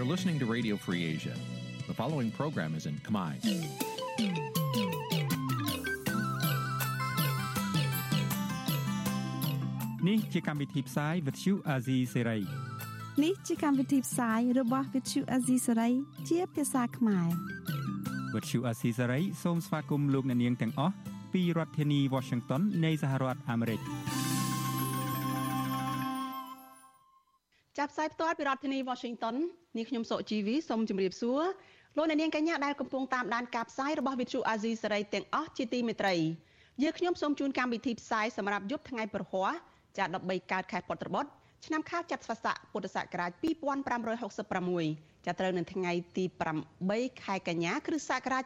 You're listening to Radio Free Asia. The following program is in Khmer. Nǐ chi càm bi tiệp xáy vệt chiu a zì sáy. នេះជាកម្មវិធីផ្សាយរបស់ Vithu Azisari ជាភាសាខ្មែរ វត្តឈូអាស៊ីសេរីសូមស្វាគមន៍លោកអ្នកនាងទាំងអស់ពីរដ្ឋធានី Washington នៃសហរដ្ឋអាមេរិក ចាប់ផ្សាយផ្ទាល់ពីរដ្ឋធានី Washington នាងខ្ញុំសុជីវីសូមជម្រាបសួរលោកអ្នកនាងកញ្ញាដែលកំពុងតាមដានការផ្សាយរបស់ Vithu Azisari ទាំងអស់ជាទីមេត្រីយើងខ្ញុំសូមជូនកម្មវិធីផ្សាយសម្រាប់យប់ថ្ងៃប្រហ័សចា13កើតខែពុត្របុត្រឆ្នាំខាលចត្វាស័កពុទ្ធសករាជ2566ចាប់ត្រូវនៅថ្ងៃទី8ខែកញ្ញាគ្រិស្តសករាជ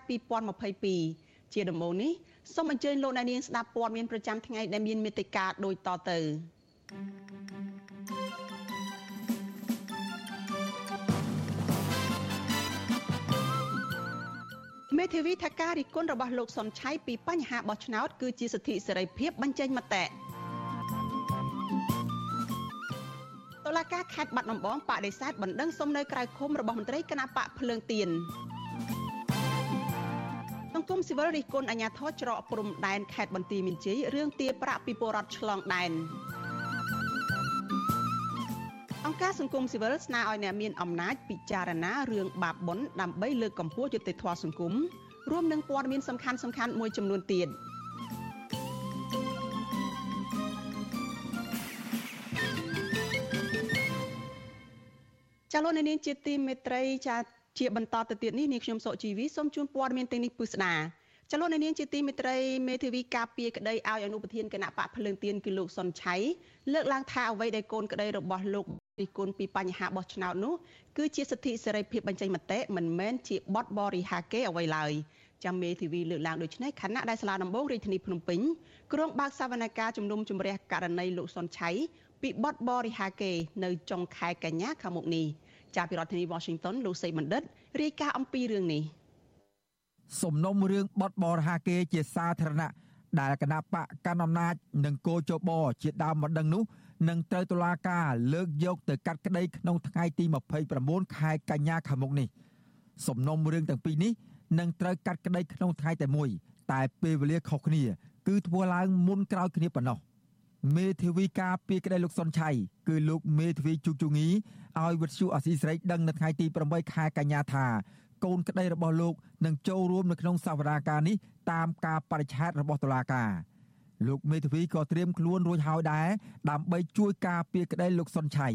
2022ជាដំបូងនេះសូមអញ្ជើញលោកអ្នកនាងស្ដាប់ព័ត៌មានប្រចាំថ្ងៃដែលមានមេត្តាដូចតទៅ មេធាវីថាការរិះគន់របស់លោកសុនឆៃពីបញ្ហាបោះឆ្នោតគឺជាសិទ្ធិសេរីភាពបញ្ចេញមតិតុលាការខេត្តបាត់ដំបងបដិសេធបណ្ដឹងសុំនៅក្រៅឃុំរបស់មន្ត្រីគណៈបកភ្លើងទៀនសង្គមស៊ីវិលរិះគន់អាញាធរច្រកព្រំដែនខេត្តបន្ទាយមានជ័យរឿងទារប្រាក់ពីពលរដ្ឋឆ្លងដែន អង្គការសង្គមស៊ីវិលស្នើឲ្យអ្នកមានអំណាចពិចារណារឿងបាបបុណ្យដើម្បីលើកកម្ពស់យុត្តិធម៌សង្គមរួមនឹងព័ត៌មានសំខាន់សំខាន់មួយចំនួនទៀត។ចាលោកនាងជាទីមេត្រីចាជាបន្តទៅទៀតនេះនាងខ្ញុំសុជីវីសូមជូនព័ត៌មានទាំងនេះពិស្ដាចលនានាងជាទីមេត្រីមេធាវីការពារក្តីឲ្យអនុប្រធានគណៈបកភ្លើងទៀនគឺលោកសុនឆៃលើកឡើងថាអ្វីដែលកូនក្តីរបស់លោក រិះគន់ពីបញ្ហាបោះឆ្នោតនោះគឺជាសិទ្ធិសេរីភាពបញ្ចេញមតិមិនមែនជាបទបរិហាគេអ្វីឡើយចាំមេធាវីលើកឡើងដូចនេះខណៈដែលសាលាដំបងរាជធានីភ្នំពេញក្រុងបើកសវនកម្មជំនុំជម្រះករណីលោកសុនឆៃពីបទបរិហាគេនៅចុងខែកញ្ញាខាងមុខនេះ។ចាប់ពីរដ្ឋធានី Washington លោកសេបណ្ឌិតរាយការណ៍អំពីរឿងនេះសំណុំរឿងបទបរហាគេជាសាធារណៈដែលគណៈបកកណ្ដាលអំណាចនិងគោចបជាដើមម្ដងនោះ នឹងត្រូវតុលាការលើកយកទៅកាត់ក្តីក្នុងថ្ងៃទី29ខែកញ្ញាខាងមុខនេះសំណុំរឿងទាំងពីរនេះនឹងត្រូវកាត់ក្តីក្នុងថ្ងៃតែមួយ តែពេលវេលាខុសគ្នា គឺធ្វើឡើងមុនក្រោយគ្នាប៉ុណ្ណោះមេធាវីការពីក្តីលោកសុនឆៃគឺលោកមេធាវីជុកជងីឲ្យវិទ្យុអសីស្រីដឹងនៅថ្ងៃទី8ខែកញ្ញាថាកូនក្តីរបស់លោកនឹងចូលរួមនៅក្នុងសវនាការនេះតាមការបរិច្ឆេទរបស់តុលាការ លោកមេធាវីក៏ត្រៀមខ្លួនរួចហើយដែរដើម្បីជួយការពារក្តីលោកសុនឆៃ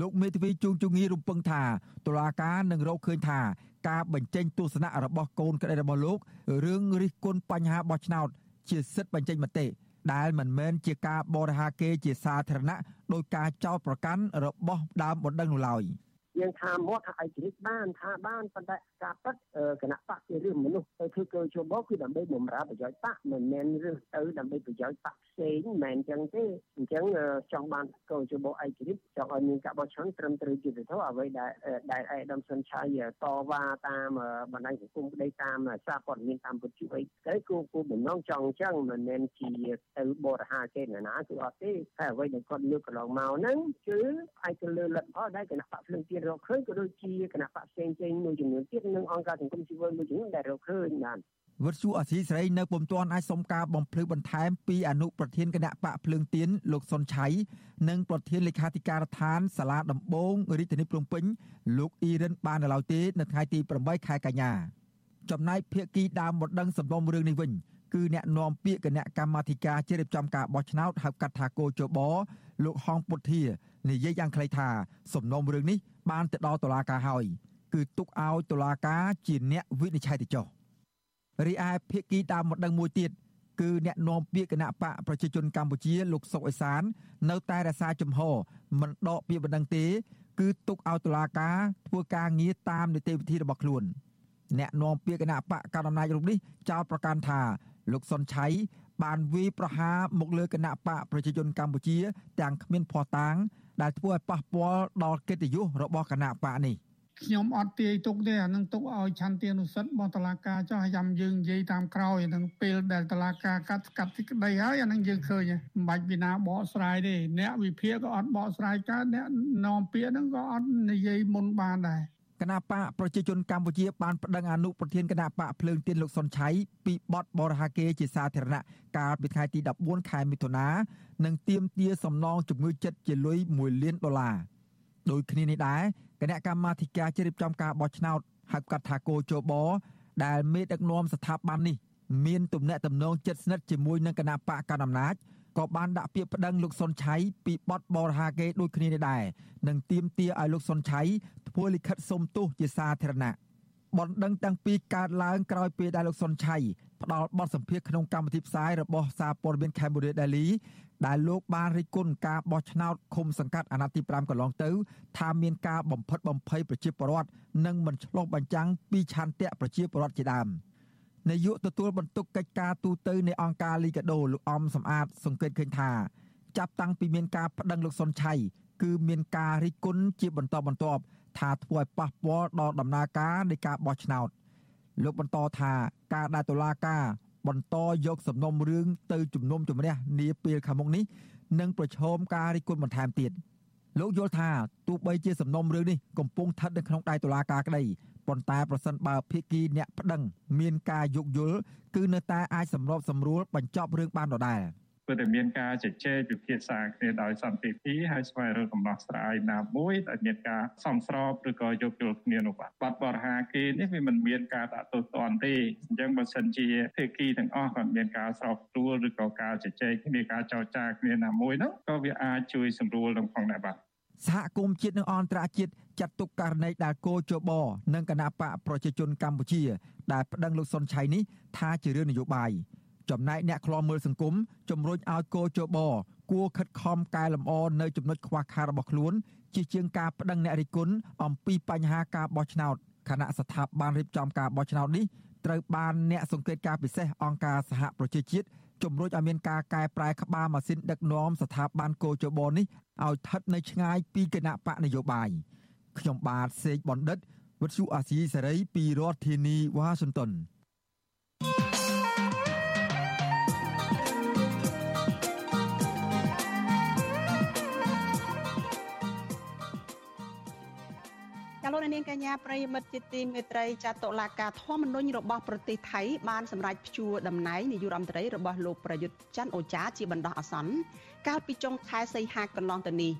លោកមេធាវីជួងជងីរំពឹងថាតុលាការនឹងរកឃើញថាការបញ្ចេញទស្សនៈរបស់កូនក្តីរបស់លោករឿងរិះគន់បញ្ហាបោះឆ្នោត ជាសិទ្ធិបញ្ចេញមតិដែលមិនមែនជាការបរិហាគេជាសាធារណៈដោយការចោទប្រកាន់របស់ដើមបណ្ដឹងនោះឡើយ។ យើងថាមកថាឯករាជ្យបានថាបានប៉ុន្តែការពិតគណៈបកជារឿងមនុស្សទៅធ្វើកោជបគឺដើម្បីបំរើប្រយោជន៍បកមិនមែនរឿងទៅដើម្បីប្រយោជន៍បកផ្សេងមិនមែនអញ្ចឹងទេអញ្ចឹងចង់បានកោជបឯករាជ្យចង់ឲ្យមានការបោះឆ្នោតត្រឹមត្រូវជាទៅអ្វីដែលដែលឯកឧត្តមសុនឆៃតវ៉ាតាមបណ្ដាញសង្គមក្តីតាមសារព័ត៌មានតាមពុទ្ធជួយទៅគូគូបំណងចង់អញ្ចឹងមិនមែនជាទៅបរិហាគេណាណាគឺអត់ទេតែអ្វីដែលគាត់លើកកន្លងមកហ្នឹងគឺអាចទៅលើលទ្ធផលដែលគណៈបកភ្លើងទៀនរកឃើញក៏ដូចជាគណៈបកផ្សេងផ្សេងមួយចំនួនទៀតនិងអង្គការសង្គមស៊ីវិលមួយចំនួនដែលរកឃើញបានវត្តជូអសីស្រីនៅពុំទាន់អាចសុំការបំភ្លឺបន្ថែមពីអនុប្រធានគណៈបកភ្លើងទៀនលោកសុនឆៃនិងប្រធានលេខាធិការដ្ឋានសាលាដំបងរាជធានីភ្នំពេញលោកអ៊ីរិនបាននៅឡើយទេនៅថ្ងៃទី8ខែកញ្ញាចំណែកភាគីដើមបណ្ដឹងសំណុំរឿងនេះវិញគឺអ្នកនាំពាក្យគណៈកម្មាធិការជ្រៀបចំការបោះឆ្នោតហៅកាត់ថាគោចបលោកហងពុទ្ធានិយាយយ៉ាងខ្លីថាសំណុំរឿងនេះ បានទៅដល់តុលាការហើយគឺទុកឲ្យតុលាការជាអ្នកវិនិច្ឆ័យទៅចុះរីឯភាគីដើមម្ដងមួយទៀតគឺអ្នកនាំពាក្យគណៈបកប្រជាជនកម្ពុជាលោកសុកអេសាន នៅតែរក្សាជំហរមិនដកពាក្យបណ្ដឹងទេ គឺទុកឲ្យតុលាការធ្វើការងារតាមនីតិវិធីរបស់ខ្លួន អ្នកនាំពាក្យគណៈបកកណ្ដាលអំណាចរូបនេះចោទប្រកាន់ថាលោកសុនឆៃបានវាយប្រហារមកលើគណៈបកប្រជាជនកម្ពុជា ទាំងគ្មានភ័ស្តុតាង ដែលធ្វើឲ្យប៉ះពាល់ដល់កិត្តិយសរបស់គណៈបកនេះខ្ញុំអត់ទាយទុកទេអានឹងទុកឲ្យឆន្ទានុសិទ្ធិរបស់តឡាការចោះយ៉ាំយើងនិយាយតាមក្រោយនឹងពេលដែលតឡាការកាត់កាត់ទីក្តីហើយអានឹងយើងឃើញមិនបាច់ពីណាបកស្រាយទេអ្នកវិភាគក៏អត់បកស្រាយកើតអ្នកនាំពាក្យហ្នឹងក៏អត់និយាយមុនបានដែរ គណៈបកប្រជាជនកម្ពុជាបានប្តឹងអនុប្រធានគណៈបកភ្លើងទៀនលោកសុនឆៃពីបទបរហាកេជាសាធារណៈកាលពីថ្ងៃទី14ខែមិថុនានិងទាមទារសំណងជំងឺចិត្តជាលុយ1លានដុល្លារដោយគ្នានេះដែរគណៈកម្មាធិការជ្រៀបចំការបោះឆ្នោតហៅកាត់ថាគោជបដែលមេដឹកនាំស្ថាប័ននេះមានទំនាក់ទំនងជិតស្និទ្ធជាមួយនឹងគណៈបកកណ្ដាលអំណាច ក៏បានដាក់ពាក្យប្តឹងលោកសុនឆៃពីបទបរហាកេដូចគ្នានេះដែរនិងទាមទារឲ្យលោកសុនឆៃធ្វើលិខិតសុំទោសជាសាធារណៈបណ្ដឹងទាំងពីរកើតឡើងក្រោយពេលដែលលោកសុនឆៃផ្ដល់បទសម្ភាសក្នុងកម្មវិធីផ្សាយរបស់សារព័ត៌មាន Cambodia Daily ដែលលោកបានរិះគន់ការបោះឆ្នោតឃុំសង្កាត់អាណត្តិទី5កន្លងទៅ ថាមានការបំផិតបំភ័យប្រជាពលរដ្ឋនិងមិនឆ្លុះបញ្ចាំងពីឆន្ទៈប្រជាពលរដ្ឋជាដើម នាយកទទួលបន្ទុកកិច្ចការទូតនៃអង្គការលីកាដូលោកអំសំអាតសង្កេតឃើញថាចាប់តាំងពីមានការប្តឹងលោកសុនឆៃគឺមានការរិះគន់ជាបន្តបន្ទាប់ថាធ្វើឲ្យប៉ះពាល់ដល់ដំណើរការនៃការបោះឆ្នោតលោកបន្តថាការដែលតុលាការបន្តយកសំណុំរឿងទៅជំនុំជម្រះនាពេលខាងមុខនេះនឹងប្រឈមការរិះគន់បន្ថែមទៀតលោកយល់ថាទោះបីជាសំណុំរឿងនេះកំពុងស្ថិតនៅក្នុងដៃតុលាការក្តី ប៉ុន្តែប្រសិនបើភាគីអ្នកប្តឹង មានការយោគយល់គឺនៅតែអាចសម្របសម្រួលបញ្ចប់រឿងបានដដែល។ព្រោះតែមានការជជែកពិភាក្សាគ្នាដោយសន្តិភាពហើយស្វែងរកកំណោះស្រាយណាមួយដែលមានការសមស្របឬក៏យោគយល់គ្នានោះបាទបាត់បរិហាគេនេះវាមិនមានការដាក់ទោសទណ្ឌទេអញ្ចឹងបើសិនជាភាគីទាំងអស់គាត់មានការស្របទួលឬក៏ការជជែកគ្នាការចរចាគ្នាណាមួយនោះក៏វាអាចជួយសម្រួលនឹងផងដែរបាទ សហគមន៍ជាតិនិងអន្តរជាតិចាត់ទុកករណីដែលគោជបនិងគណៈបកប្រជាជនកម្ពុជា ដែលប្តឹងលោកសុនឆៃនេះថាជារឿងនយោបាយចំណែកអ្នកខ្លាំមើលសង្គមជំរុញឲ្យកោជបគួរខិតខំកែលម្អនៅចំណុចខ្វះខាតរបស់ខ្លួនជាជាងការប្តឹងអ្នករិះគន់អំពីបញ្ហាការបោះឆ្នោតគណៈស្ថាប័នរៀបចំការបោះឆ្នោតនេះត្រូវបានអ្នកសង្កេតការពិសេសអង្គការសហប្រជាជាតិ ជំរុញឲ្យមានការកែប្រែក្បាលម៉ាស៊ីនដឹកនាំស្ថាប័នកោជបនេះឲ្យស្ថិតនៅឆ្ងាយពីគណៈបកនយោបាយខ្ញុំបាទសេកបណ្ឌិតវិទ្យុអាស៊ីសេរីពីរដ្ឋធានីវ៉ាស៊ីនតោនា លោកនាងកញ្ញាប្រិយមិត្តជាទីមេត្រីចាតុលាការធម្មនុញ្ញរបស់ប្រទេសថៃបានសម្រេចព្យួរតំណែងនាយករដ្ឋមន្ត្រីរបស់លោកប្រយុទ្ធច័ន្ទអូចាជាបណ្ដោះអាសន្នកាលពីចុងខែសីហាកន្លងទៅនេះ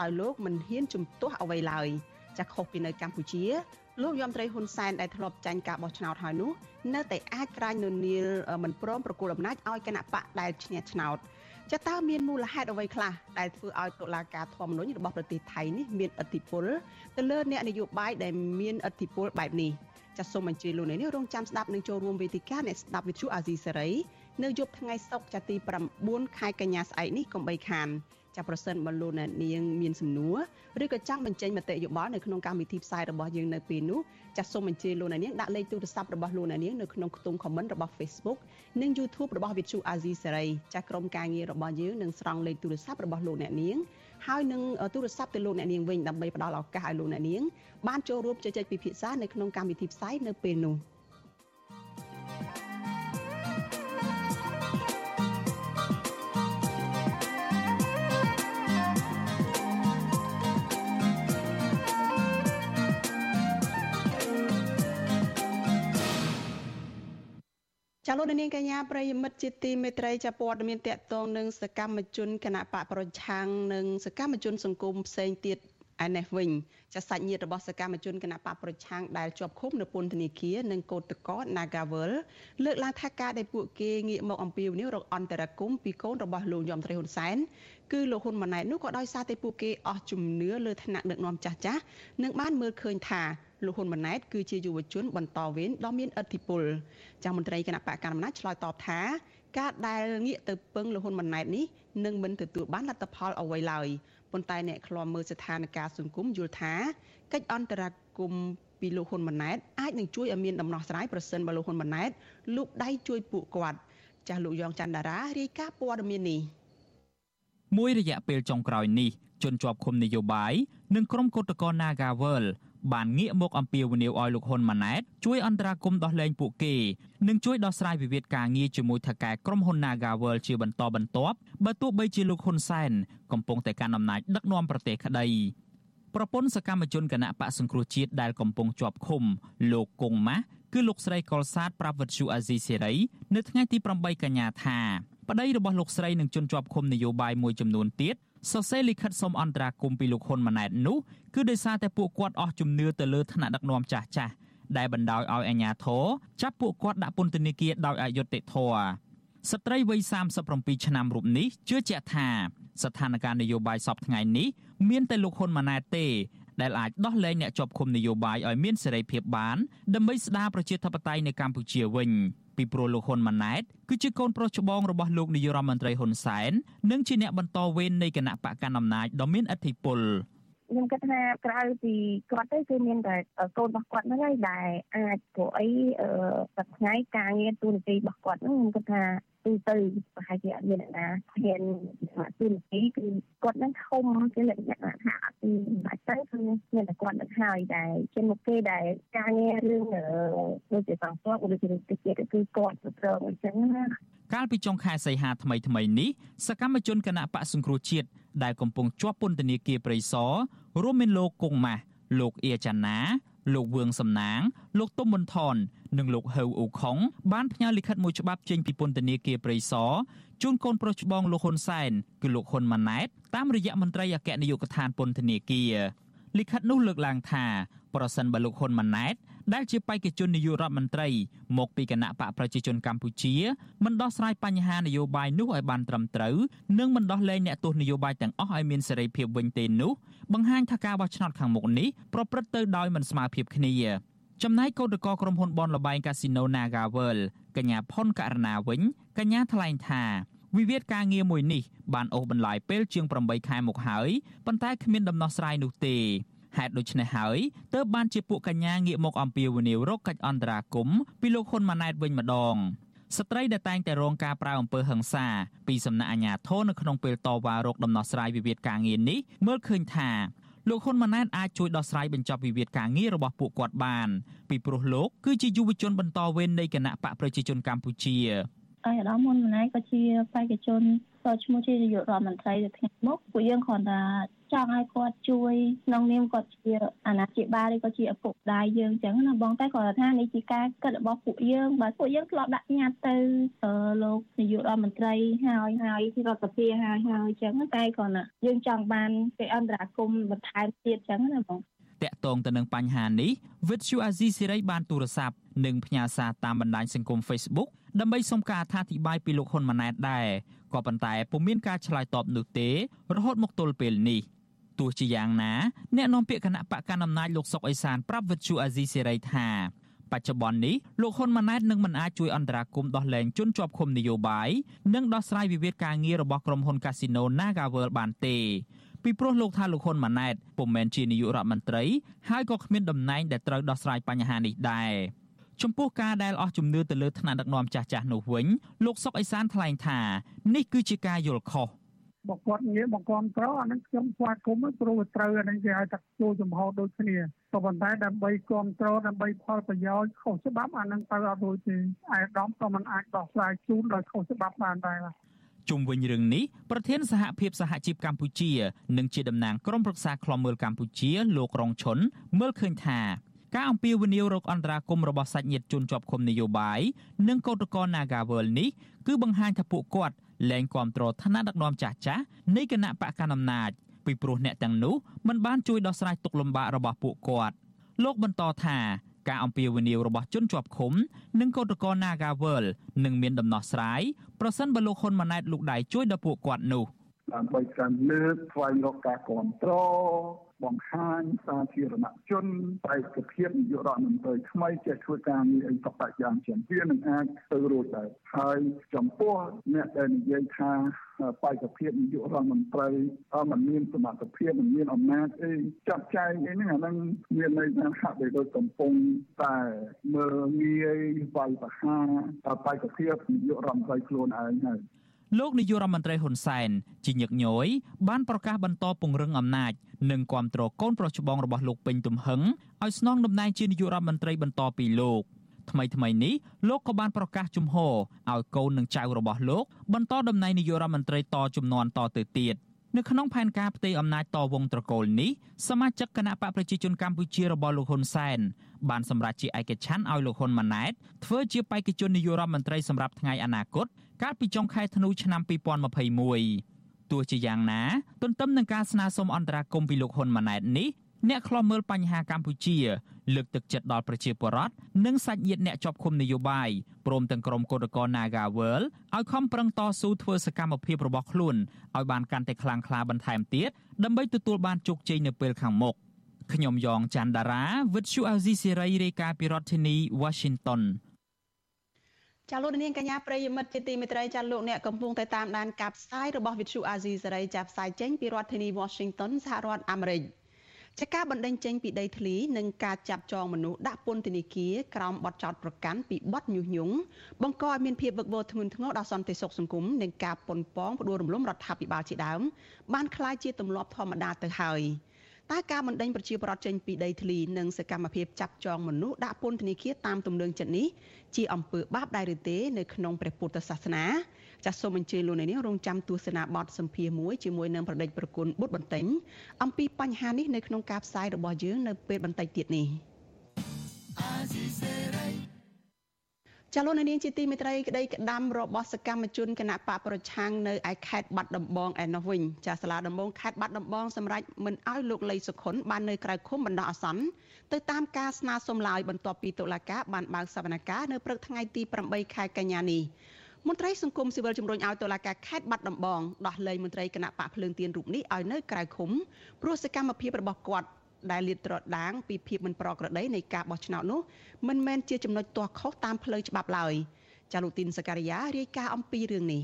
ដោយលោកមិនហ៊ានជំទាស់អ្វីឡើយចាខុសពីនៅកម្ពុជាលោកយមត្រីហ៊ុនសែនដែលធ្លាប់ចាញ់ការបោះឆ្នោតហើយនោះនៅតែអាចក្រាញននីលមិនព្រមប្រគល់អំណាចឲ្យគណៈបកដែលឈ្នះឆ្នោត ចាតើមានមូលហេតុអ្វីខ្លះដែលធ្វើឲ្យតុលាការធម្មនុញ្ញរបស់ប្រទេសថៃនេះមានឥទ្ធិពលទៅលើអ្នកនយោបាយដែលមានឥទ្ធិពលបែបនេះចាសសូមអញ្ជើញលោកនេះរងចាំស្ដាប់នឹងចូលរួមវេទិកាអ្នកស្ដាប់វិទ្យុអាស៊ីសេរីនៅយប់ថ្ងៃសុក្រទី9ខែកញ្ញាស្អែកនេះកុំបីខានចាប្រសិនបើលោកអ្នកនាងមានសំណួរឬក៏ចង់បញ្ចេញមតិយោបល់នៅក្នុងកម្មវិធីផ្សាយរបស់យើងនៅពេលនោះ ចាសសូមអញ្ជើញលោកអ្នកនាងដាក់លេខទូរស័ព្ទរបស់លោកអ្នកនាងនៅក្នុងខ្ទង់ comment របស់ Facebook និង YouTube របស់ Vithu Azizi Serai ចាសក្រុមការងាររបស់យើងនឹងស្រង់លេខទូរស័ព្ទរបស់លោកអ្នកនាងហើយនឹងទូរស័ព្ទទៅលោកអ្នកនាងវិញដើម្បីផ្ដល់ឱកាសឲ្យលោកអ្នកនាងបានចូលរួមជជែកពិភាក្សានៅក្នុងកម្មវិធីផ្សាយនៅពេលនោះ។ ចាលោកនាងកញ្ញាប្រិយមិត្តជាទីមេត្រីចាព័ត៌មានតកតងនឹងសកម្មជនគណៈបកប្រឆាំងនិងសកម្មជនសង្គមផ្សេងទៀតឯនេះវិញចាសាច់ញាតិរបស់សកម្មជនគណៈបកប្រឆាំងដែលជាប់ឃុំនៅពន្ធនាគារនិងកោតតកត Nagawal លើកឡើងថាការដែលពួកគេងាកមកអំពាវនាវរកអន្តរាគមពីកូនរបស់លោកយមត្រីហ៊ុនសែន គឺលោកហ៊ុនម៉ាណែតនោះក៏ដោយសារតែពួកគេអស់ជំនឿលើឋានៈដឹកនាំចាស់ចាស់និងបានមើលឃើញថាលោកហ៊ុនម៉ាណែតគឺជាយុវជនបន្តវេនដ៏មានឥទ្ធិពលចាស់មន្ត្រីគណៈបកកណ្ដាលអំណាចឆ្លើយតបថាការដែលងាកទៅពឹងលោកហ៊ុនម៉ាណែតនេះនឹងមិនទទួលបានលទ្ធផលអ្វីឡើយប៉ុន្តែអ្នកខ្លាំមើលស្ថានភាពសង្គមយល់ថាកិច្ចអន្តរាគមពីលោកហ៊ុនម៉ាណែតអាចនឹងជួយឲ្យមានដំណោះស្រាយប្រសិនបើលោកហ៊ុនម៉ាណែតលូកដៃជួយពួកគាត់ចាស់លោកយ៉ងច័ន្ទតារារាយការណ៍ព័ត៌មាននេះ មួយរយៈពេលចុងក្រោយនេះជនជាប់ឃុំនយោបាយនិងក្រុមកោតក្រ Nagawal បានងាកមកអំពាវនាវឲ្យលោកហ៊ុនម៉ាណែតជួយអន្តរាគមន៍ដោះលែងពួកគេនិងជួយដោះស្រាយវិវាទការងារជាមួយថៅកែក្រុមហ៊ុន Naga World ជាបន្តបន្ទាប់បើទោះបីជាលោកហ៊ុនសែនកំពុងតែកាន់អំណាចដឹកនាំប្រទេសក្តីប្រពន្ធសកម្មជនគណៈបកសង្គ្រោះជាតិដែលកំពុងជាប់ឃុំលោកគង់ម៉ាស់គឺលោកស្រីកុលសាទប្រាប់វិទ្យុអាស៊ីសេរី នៅថ្ងៃទី8កញ្ញាថា ប្តីរបស់លោកស្រីនឹងជន់ជាប់ឃុំនយោបាយមួយចំនួនទៀតសរសេរលិខិតសុំអន្តរាគមន៍ពីលោកហ៊ុនម៉ាណែតនោះគឺដោយសារតែពួកគាត់អស់ជំនឿទៅលើឋានៈដឹកនាំចាស់ចាស់ដែលបណ្ដោយឲ្យអាជ្ញាធរចាប់ពួកគាត់ដាក់ពន្ធនាគារដោយអយុត្តិធម៌ស្ត្រីវ័យ37ឆ្នាំរូបនេះជឿជាក់ថាស្ថានភាពនយោបាយសពថ្ងៃនេះមានតែលោកហ៊ុនម៉ាណែតទេដែលអាចដោះលែងអ្នកជាប់ឃុំនយោបាយឲ្យមានសេរីភាពបានដើម្បីស្ដារប្រជាធិបតេយ្យនៅកម្ពុជាវិញ ពីព្រោះលោកហ៊ុនម៉ាណែតគឺជាកូនប្រុសច្បងរបស់លោកនាយរដ្ឋមន្ត្រីហ៊ុនសែននិងជាអ្នកបន្តវេននៃគណៈបកកណ្ដាលអំណាចដ៏មានឥទ្ធិពល ខ្ញុំគិតថាក្រៅពីគាត់ទៅគឺមានតែកូនរបស់គាត់ហ្នឹងហើយដែលអាចព្រោះអីអឺថ្ងៃការងារទូនាទីរបស់គាត់ហ្នឹងខ្ញុំគិតថាទូទៅប្រហែលជាអត់មានអ្នកណាហ៊ានទូនាទីគឺគាត់នឹងធំជាលក្ខណៈថាអត់បាច់ទៅគឺមានតែគាត់នឹងហើយដែលជាមុខគេដែលការងាររឿងដូចជាសង្គ្រោះឬជាទីទៀតគឺគាត់ប្រឹងអញ្ចឹងណាកាលពីចុងខែសីហាថ្មីថ្មីនេះសកម្មជនគណៈបកសង្គ្រោះជាតិ ដែលកំពុងជាប់ពន្ធនាគារព្រៃសររួមមានលោកគង់ម៉ាស់លោកអៀចាណា លោកវឿងសំណាង លោកទុំមុនថននិងលោកហៅអ៊ូខុងបានផ្ញើលិខិតមួយច្បាប់ចេញពីពន្ធនាគារព្រៃសរជូនកូនប្រុសច្បងលោកហ៊ុនសែនគឺលោកហ៊ុនម៉ាណែតតាមរយៈមន្ត្រីអគ្គនាយកដ្ឋានពន្ធនាគារលិខិតនោះលើកឡើងថាប្រសិនបើលោកហ៊ុនម៉ាណែត ដែលជាបេក្ខជននាយករដ្ឋមន្ត្រីមកពីគណៈបកប្រជាជនកម្ពុជាមិនដោះស្រាយបញ្ហានយោបាយនោះឲ្យបានត្រឹមត្រូវនិងមិនដោះលែងអ្នកទោសនយោបាយទាំងអស់ឲ្យមានសេរីភាពវិញទេនោះបង្ហាញថាការបោះឆ្នោតខាងមុខនេះប្រព្រឹត្តទៅដោយមិនស្មើភាពគ្នាចំណែកកោតក្រក្រុមហ៊ុនបនលបែងកាស៊ីណូ Naga World កញ្ញាផុនករណាវិញកញ្ញាថ្លែងថាវិវាទការងារមួយនេះបានអូសបន្លាយពេលជាង8ខែមកហើយប៉ុន្តែគ្មានដំណោះស្រាយនោះទេ ហេតុដូច្នេះហើយទើបបានជាពួកកញ្ញាងាកមកអំពាវនាវរកកិច្ចអន្តរាគមន៍ពីលោកហ៊ុនម៉ាណែតវិញម្ដងស្ត្រីដែលតែងតែរងការប្រើអំពើហិង្សាពីសំណាក់អាជ្ញាធរនៅក្នុងពេលតវ៉ារកដំណោះស្រាយវិវាទការងារនេះមើលឃើញថាលោកហ៊ុនម៉ាណែតអាចជួយដោះស្រាយបញ្ចប់វិវាទការងាររបស់ពួកគាត់បានពីព្រោះលោកគឺជាយុវជនបន្តវេននៃគណៈបកប្រជាជនកម្ពុជាអាយដាមហ៊ុនម៉ាណែតក៏ជាបេក្ខជន ក៏ឈ្មោះជានាយករដ្ឋមន្ត្រីទៅថ្ងៃមុខពួកយើងគ្រាន់តែចង់ឲ្យគាត់ជួយក្នុងនាមគាត់ជាអាណាព្យាបាលឬក៏ជាឪពុកម្ដាយយើងអញ្ចឹងណាបងតែគាត់ថានេះជាការគិតរបស់ពួកយើងបាទពួកយើងធ្លាប់ដាក់ញត្តិទៅលោកនាយករដ្ឋមន្ត្រីហើយហើយរដ្ឋសភាហើយហើយអញ្ចឹងតែគាត់ណាយើងចង់បានគេអន្តរាគមបន្ថែមទៀតអញ្ចឹងណាបង តាក់ទងទៅនឹងបញ្ហានេះវិទ្យុអាស៊ីសេរីបានទូរស័ព្ទនិងផ្ញើសារតាមបណ្ដាញសង្គម Facebook ដើម្បីសុំការអធិប្បាយពីលោកហ៊ុនម៉ាណែតដែរក៏ប៉ុន្តែពុំមានការឆ្លើយតបនោះទេរហូតមកទល់ពេលនេះទោះជាយ៉ាងណាអ្នកនាំពាក្យគណៈបកកណ្ដាលអំណាចលោកសុកអេសានប្រាប់វិទ្យុអាស៊ីសេរីថាបច្ចុប្បន្ននេះលោកហ៊ុនម៉ាណែតនឹងមិនអាចជួយអន្តរាគមន៍ដោះលែងជនជាប់ឃុំនយោបាយនិងដោះស្រាយវិវាទការងាររបស់ក្រុមហ៊ុន Casino NagaWorld បានទេ ពីព្រោះលោកថាលោកហ៊ុនម៉ាណែតពុំមែនជានាយករដ្ឋមន្ត្រីហើយក៏គ្មានតំណែងដែលត្រូវដោះស្រាយបញ្ហានេះដែរចំពោះការដែលអស់ជំនឿទៅលើថ្នាក់ដឹកនាំចាស់ចាស់នោះវិញលោកសុកអេសានថ្លែងថានេះគឺជាការយល់ខុសបើគាត់ងាកមកគ្រប់គ្រងអានឹងខ្ញុំស្វាគមន៍ព្រោះត្រូវអានឹងគេឲ្យតែចូលចំហដូចគ្នាក៏ប៉ុន្តែដើម្បីគ្រប់គ្រងដើម្បីផលប្រយោជន៍ខុសច្បាប់អានឹងទៅអត់រួចទេអាយដាមក៏មិនអាចដោះស្រាយជូនដោយខុសច្បាប់បានដែរ ជុំវិញរឿងនេះប្រធានសហភាពសហជីពកម្ពុជា និងជាតំណាងក្រុមប្រឹក្សាខ្លំមើលកម្ពុជាលោករងឈុនមើលឃើញថាការអំពាវនាវរកអន្តរាគមរបស់សាច់ញាតិជនជាប់ឃុំនយោបាយនិងកោតក្រ Nagawal នេះគឺបង្ហាញថាពួកគាត់លែងគ្រប់គ្រងឋានៈដឹកនាំចាស់ចាស់នៃគណៈបកកណ្ដាលអំណាចពីព្រោះអ្នកទាំងនោះមិនបានជួយដោះស្រាយទុក្ខលំបាករបស់ពួកគាត់លោកបន្តថា ការអំពាវនាវរបស់ជនជាប់ឃុំ និងកោតក្រ Nagawal នឹងមានដំណោះស្រាយប្រសិនបើលោកហ៊ុនម៉ាណែតលោកដៃជួយដល់ពួកគាត់នោះដើម្បីការលើកស្វែងរកការគ្រប់គ្រង បង្ហាញសាធារណជនបេក្ខភាពនាយករដ្ឋមន្ត្រីថ្មីចេះធ្វើការងារអីសពតែយ៉ាងជាវានឹងអាចទៅរួចដែរហើយចំពោះអ្នកដែលនិយាយថាបេក្ខភាពនាយករដ្ឋមន្ត្រីអមមានសមត្ថភាពមិនមានអំណាចអីចាត់ចែងអីហ្នឹងអាហ្នឹងមានន័យថាហាក់បីដូចកំពុងតែមើលងាយវាយប្រហារបេក្ខភាពនាយករដ្ឋមន្ត្រីខ្លួនឯងហើយ លោកនាយករដ្ឋមន្ត្រីហ៊ុនសែនជាញឹកញយបានប្រកាសបន្តពង្រឹងអំណាចនិងគ្រប់គ្រងកូនប្រុសច្បងរបស់លោកពេញទំហឹងឲ្យស្នងតំណែងជានាយករដ្ឋមន្ត្រីបន្តពីលោកថ្មីថ្មីនេះលោកក៏បានប្រកាសជំហរឲ្យកូននិងចៅរបស់លោកបន្តតំណែងនាយករដ្ឋមន្ត្រីតជំនាន់តទៅទៀត នៅក្នុងផែនការផ្ទេរអំណាចតវងត្រកូលនេះសមាជិកគណៈបកប្រជាជនកម្ពុជារបស់លោកហ៊ុនសែនបានសម្រេចជាឯកច្ឆ័ន្ទឲ្យលោកហ៊ុនម៉ាណែតធ្វើជាបេក្ខជននាយករដ្ឋមន្ត្រីសម្រាប់ថ្ងៃអនាគតកាលពីចុងខែធ្នូឆ្នាំ2021ទោះជាយ៉ាងណាទន្ទឹមនឹងការស្នើសុំអន្តរាគមន៍ពីលោកហ៊ុនម៉ាណែតនេះ អ្នកខ្លាំមើលបញ្ហាកម្ពុជា លើកទឹកចិត្តដល់ប្រជាពលរដ្ឋនិងសាច់ញាតិអ្នកជាប់ឃុំនយោបាយព្រមទាំងក្រុមគឧតកោ Naga World ឲ្យខំប្រឹងតស៊ូធ្វើសកម្មភាពរបស់ខ្លួនឲ្យបានកាន់តែខ្លាំងក្លាបន្ថែមទៀតដើម្បីទទួលបានជោគជ័យនៅពេលខាងមុខខ្ញុំយ៉ងច័ន្ទដារាវិទ្យុអាស៊ីសេរីរាយការណ៍ពីរដ្ឋធានី Washington ចាលោកនាងកញ្ញាប្រិយមិត្តជាទីមេត្រីចាលោកអ្នកកំពុងតែតាមដានការផ្សាយរបស់វិទ្យុអាស៊ីសេរីចាប់ផ្សាយចេញពីរដ្ឋធានី Washington សហរដ្ឋអាមេរិក។ ចាការបណ្តេញចេញពីដីធ្លីនិងការចាប់ចងមនុស្សដាក់ពន្ធនាគារក្រោមបទចោទប្រកាន់ពីបទញុះញង់បង្កឲ្យមានភាពវឹកវរធ្ងន់ធ្ងរដល់សន្តិសុខសង្គមនិងការប៉ុនប៉ងផ្ដួលរំលំរដ្ឋាភិបាលជាដើមបានคล้ายជាទម្លាប់ធម្មតាទៅហើយតើការបណ្តេញប្រជាប្រដ្ឋចេញពីដីធ្លីនិងសកម្មភាពចាប់ចងមនុស្សដាក់ពន្ធនាគារតាមទំនឹងចិត្តនេះជាអំពើបាបដែរឬទេនៅក្នុងព្រះពុទ្ធសាសនា ចាសសូមអញ្ជើញលោកអ្នកនាងរងចាំទស្សនាបទសម្ភាសមួយជាមួយនឹងប្រដេចប្រគុណបុត្របន្ទិញអំពីបញ្ហានេះនៅក្នុងការផ្សាយរបស់យើងនៅពេលបន្តិចទៀតនេះចលនានាងជាទីមេត្រីក្តីក្តាំរបស់សកម្មជនគណៈបកប្រឆាំងនៅឯខេត្តបាត់ដំបងឯនោះវិញចាសាលាដំបងខេត្តបាត់ដំបងសម្រេចមិនអោយលោកលីសុខុនបាននៅក្រៅឃុំបណ្ដោះអាសន្នទៅតាមការស្នើសុំឡើយបន្ទាប់ពីតុលាការបានបើកសវនកម្មនៅព្រឹកថ្ងៃទី8ខែកញ្ញានេះ មន្ត្រីសង្គមស៊ីវិលជំរុញឲ្យតុលាការខេត្តបាត់ដំបងដោះលែងមន្ត្រីគណៈបកភ្លើងទៀនរូបនេះឲ្យនៅក្រៅឃុំព្រោះសកម្មភាពរបស់គាត់ដែលលាតត្រដាងពីភាពមិនប្រក្រតីនៃការបោះឆ្នោតនោះមិនមែនជាចំណុចទាស់ខុសតាមផ្លូវច្បាប់ឡើយចាលូទីនសការីយ៉ារាយការណ៍អំពីរឿងនេះ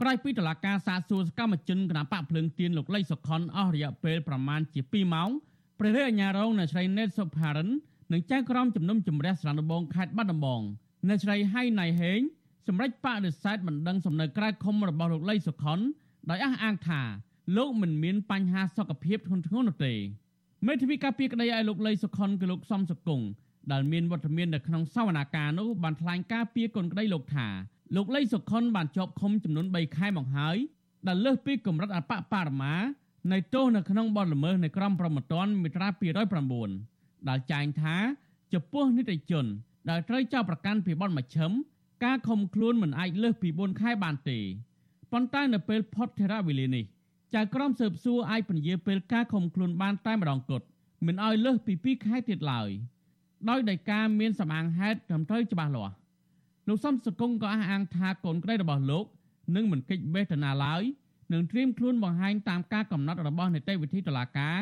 ក្រោយពីតុលាការសាកសួរសកម្មជនគណបកភ្លើងទៀនលោកលីសុខុនអស់រយៈពេលប្រមាណជា2ម៉ោងព្រះរាជអាជ្ញារងនៅស្រីណេតសុផារិននិងចៅក្រមជំនុំជម្រះស្រានដំបងខេត្តបាត់ដំបងនៅស្រីហៃណៃហេង សម្រាប់បដិសេធមិនដឹងសំណើក្រៅខុំរបស់លោកលីសុខុនដោយអះអាងថាលោកមិនមានបញ្ហាសុខភាពធ្ងន់ធ្ងរនោះទេមេធាវីការពារក្តីឲ្យលោកលីសុខុនគឺលោកសំសកុងដែលមានវត្តមាននៅក្នុងសវនាការនោះបានថ្លែងការពីកូនក្តីលោកថាលោកលីសុខុនបានជាប់ឃុំចំនួន3ខែមកហើយដែលលើសពីកម្រិតអបបរមានៃទោសនៅក្នុងបទល្មើសនៃក្រមព្រហ្មទណ្ឌមាត្រា209ដែលចែងថាចំពោះនិតិជនដែលត្រូវចោទប្រកាន់ពីបទមជ្ឈិម ការខំខ្លួនមិនអាចលើសពី4ខែបានទេប៉ុន្តែនៅពេលផុតធរៈវេលានេះចៅក្រមស៊ើបសួរអាចពន្យាពេលការខំខ្លួនបានតែម្ដងគត់មិនឲ្យលើសពី2ខែទៀតឡើយដោយដោយការមានសម្អាងហេតុត្រឹមត្រូវច្បាស់លាស់លោកសំសកុងក៏អះអាងថាកូនក្តីរបស់លោកនឹងមិនកិច្ចបេះទៅណាឡើយនឹងត្រៀមខ្លួនបង្ហាញតាមការកំណត់របស់នីតិវិធីតុលាការ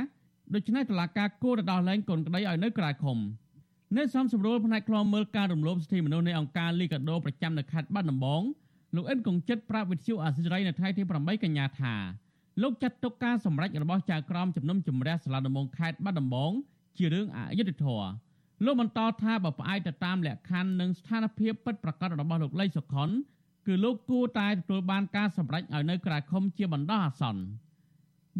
ដូច្នេះតុលាការគួរទៅដោះលែងកូនក្តីឲ្យនៅក្រៅឃុំអ្នកសំសម្រួលផ្នែកខ្លមមើលការរំលោភសិទ្ធិមនុស្សនៃអង្គការលីកាដូប្រចាំនៅខេត្តបាត់ដំបងលោកអិនកុងចិត្តប្រាប់វិទ្យុអាស៊ីសេរីនៅថ្ងៃទី8កញ្ញាថាលោកចាត់ទុកការសម្រេចរបស់ចៅក្រមជំនុំជម្រះសាលាដំបងខេត្តបាត់ដំបងជារឿងអយុត្តិធម៌លោកបន្តថាបើផ្អែកទៅតាមលក្ខខណ្ឌនិងស្ថានភាពពិតប្រាកដរបស់លោកលីសុខុនគឺលោកគួរតែទទួលបានការសម្រេចឲ្យនៅក្រៅឃុំជាបណ្ដោះអាសន្ន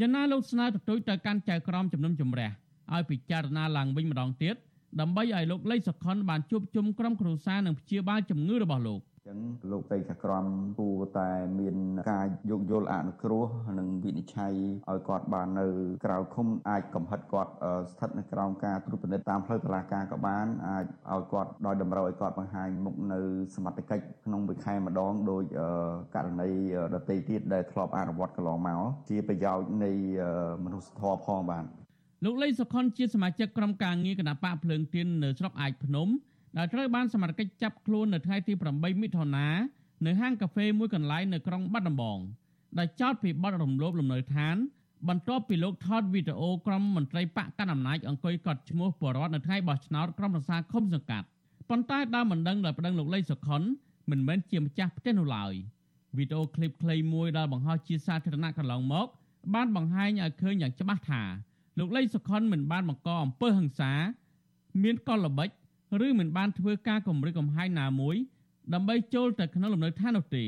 យ៉ាងណាលោកស្នើទទូចទៅកាន់ចៅក្រមជំនុំជម្រះឲ្យពិចារណាឡើងវិញម្ដងទៀត ដើម្បីឲ្យលោកលេខសុខុនបានជួបជុំក្រុមគ្រួសារនិងព្យាបាលជំងឺរបស់លោកចឹងលោកតីចក្រមគួរតែមានការយោគយល់អនុគ្រោះនិងវិនិច្ឆ័យឲ្យគាត់បាននៅក្រៅឃុំអាចកំហិតគាត់ស្ថិតនៅក្រោមការត្រួតពិនិត្យតាមផ្លូវតុលាការក៏បានអាចឲ្យគាត់ដោយតម្រូវឲ្យគាត់បង្ហាញមុខនៅសមត្ថកិច្ចក្នុងមួយខែម្ដងដោយករណីដទៃទៀតដែលធ្លាប់អនុវត្តកន្លងមកជាប្រយោជន៍នៃមនុស្សធម៌ផងបាទ លោកលីសុខុនជាសមាជិកក្រុមការងារគណៈបកភ្លើងទៀននៅស្រុកអាចភ្នំដែលត្រូវបានសមត្ថកិច្ចចាប់ខ្លួននៅថ្ងៃទី8មិថុនានៅហាងកាហ្វេមួយកន្លែងនៅក្រុងបាត់ដំបងដែលចោទពីបទរំលោភលំនៅឋាន បន្ទាប់ពីលោកថតវីដេអូក្រុមមន្ត្រីបកកណ្ដាលអំណាចអង្គុយកត់ឈ្មោះបរដ្ឋនៅថ្ងៃបោះឆ្នោតក្រុមប្រឹក្សាឃុំសង្កាត់ប៉ុន្តែដើមមិនដឹងដល់ប្តឹងលោកលីសុខុនមិនមែនជាម្ចាស់ផ្ទះនោះឡើយវីដេអូឃ្លីបខ្លីមួយដែលបង្ហោះជាសាធារណៈកន្លងមក បានបង្ហាញឲ្យឃើញយ៉ាងច្បាស់ថា លោកលីសុខុនមិនបានបង្កអំពើហិង្សា មានកលល្បិចឬមិនបានធ្វើការគំរាមកំហែងណាមួយ ដើម្បីចូលទៅក្នុងលំនៅឋាននោះទេ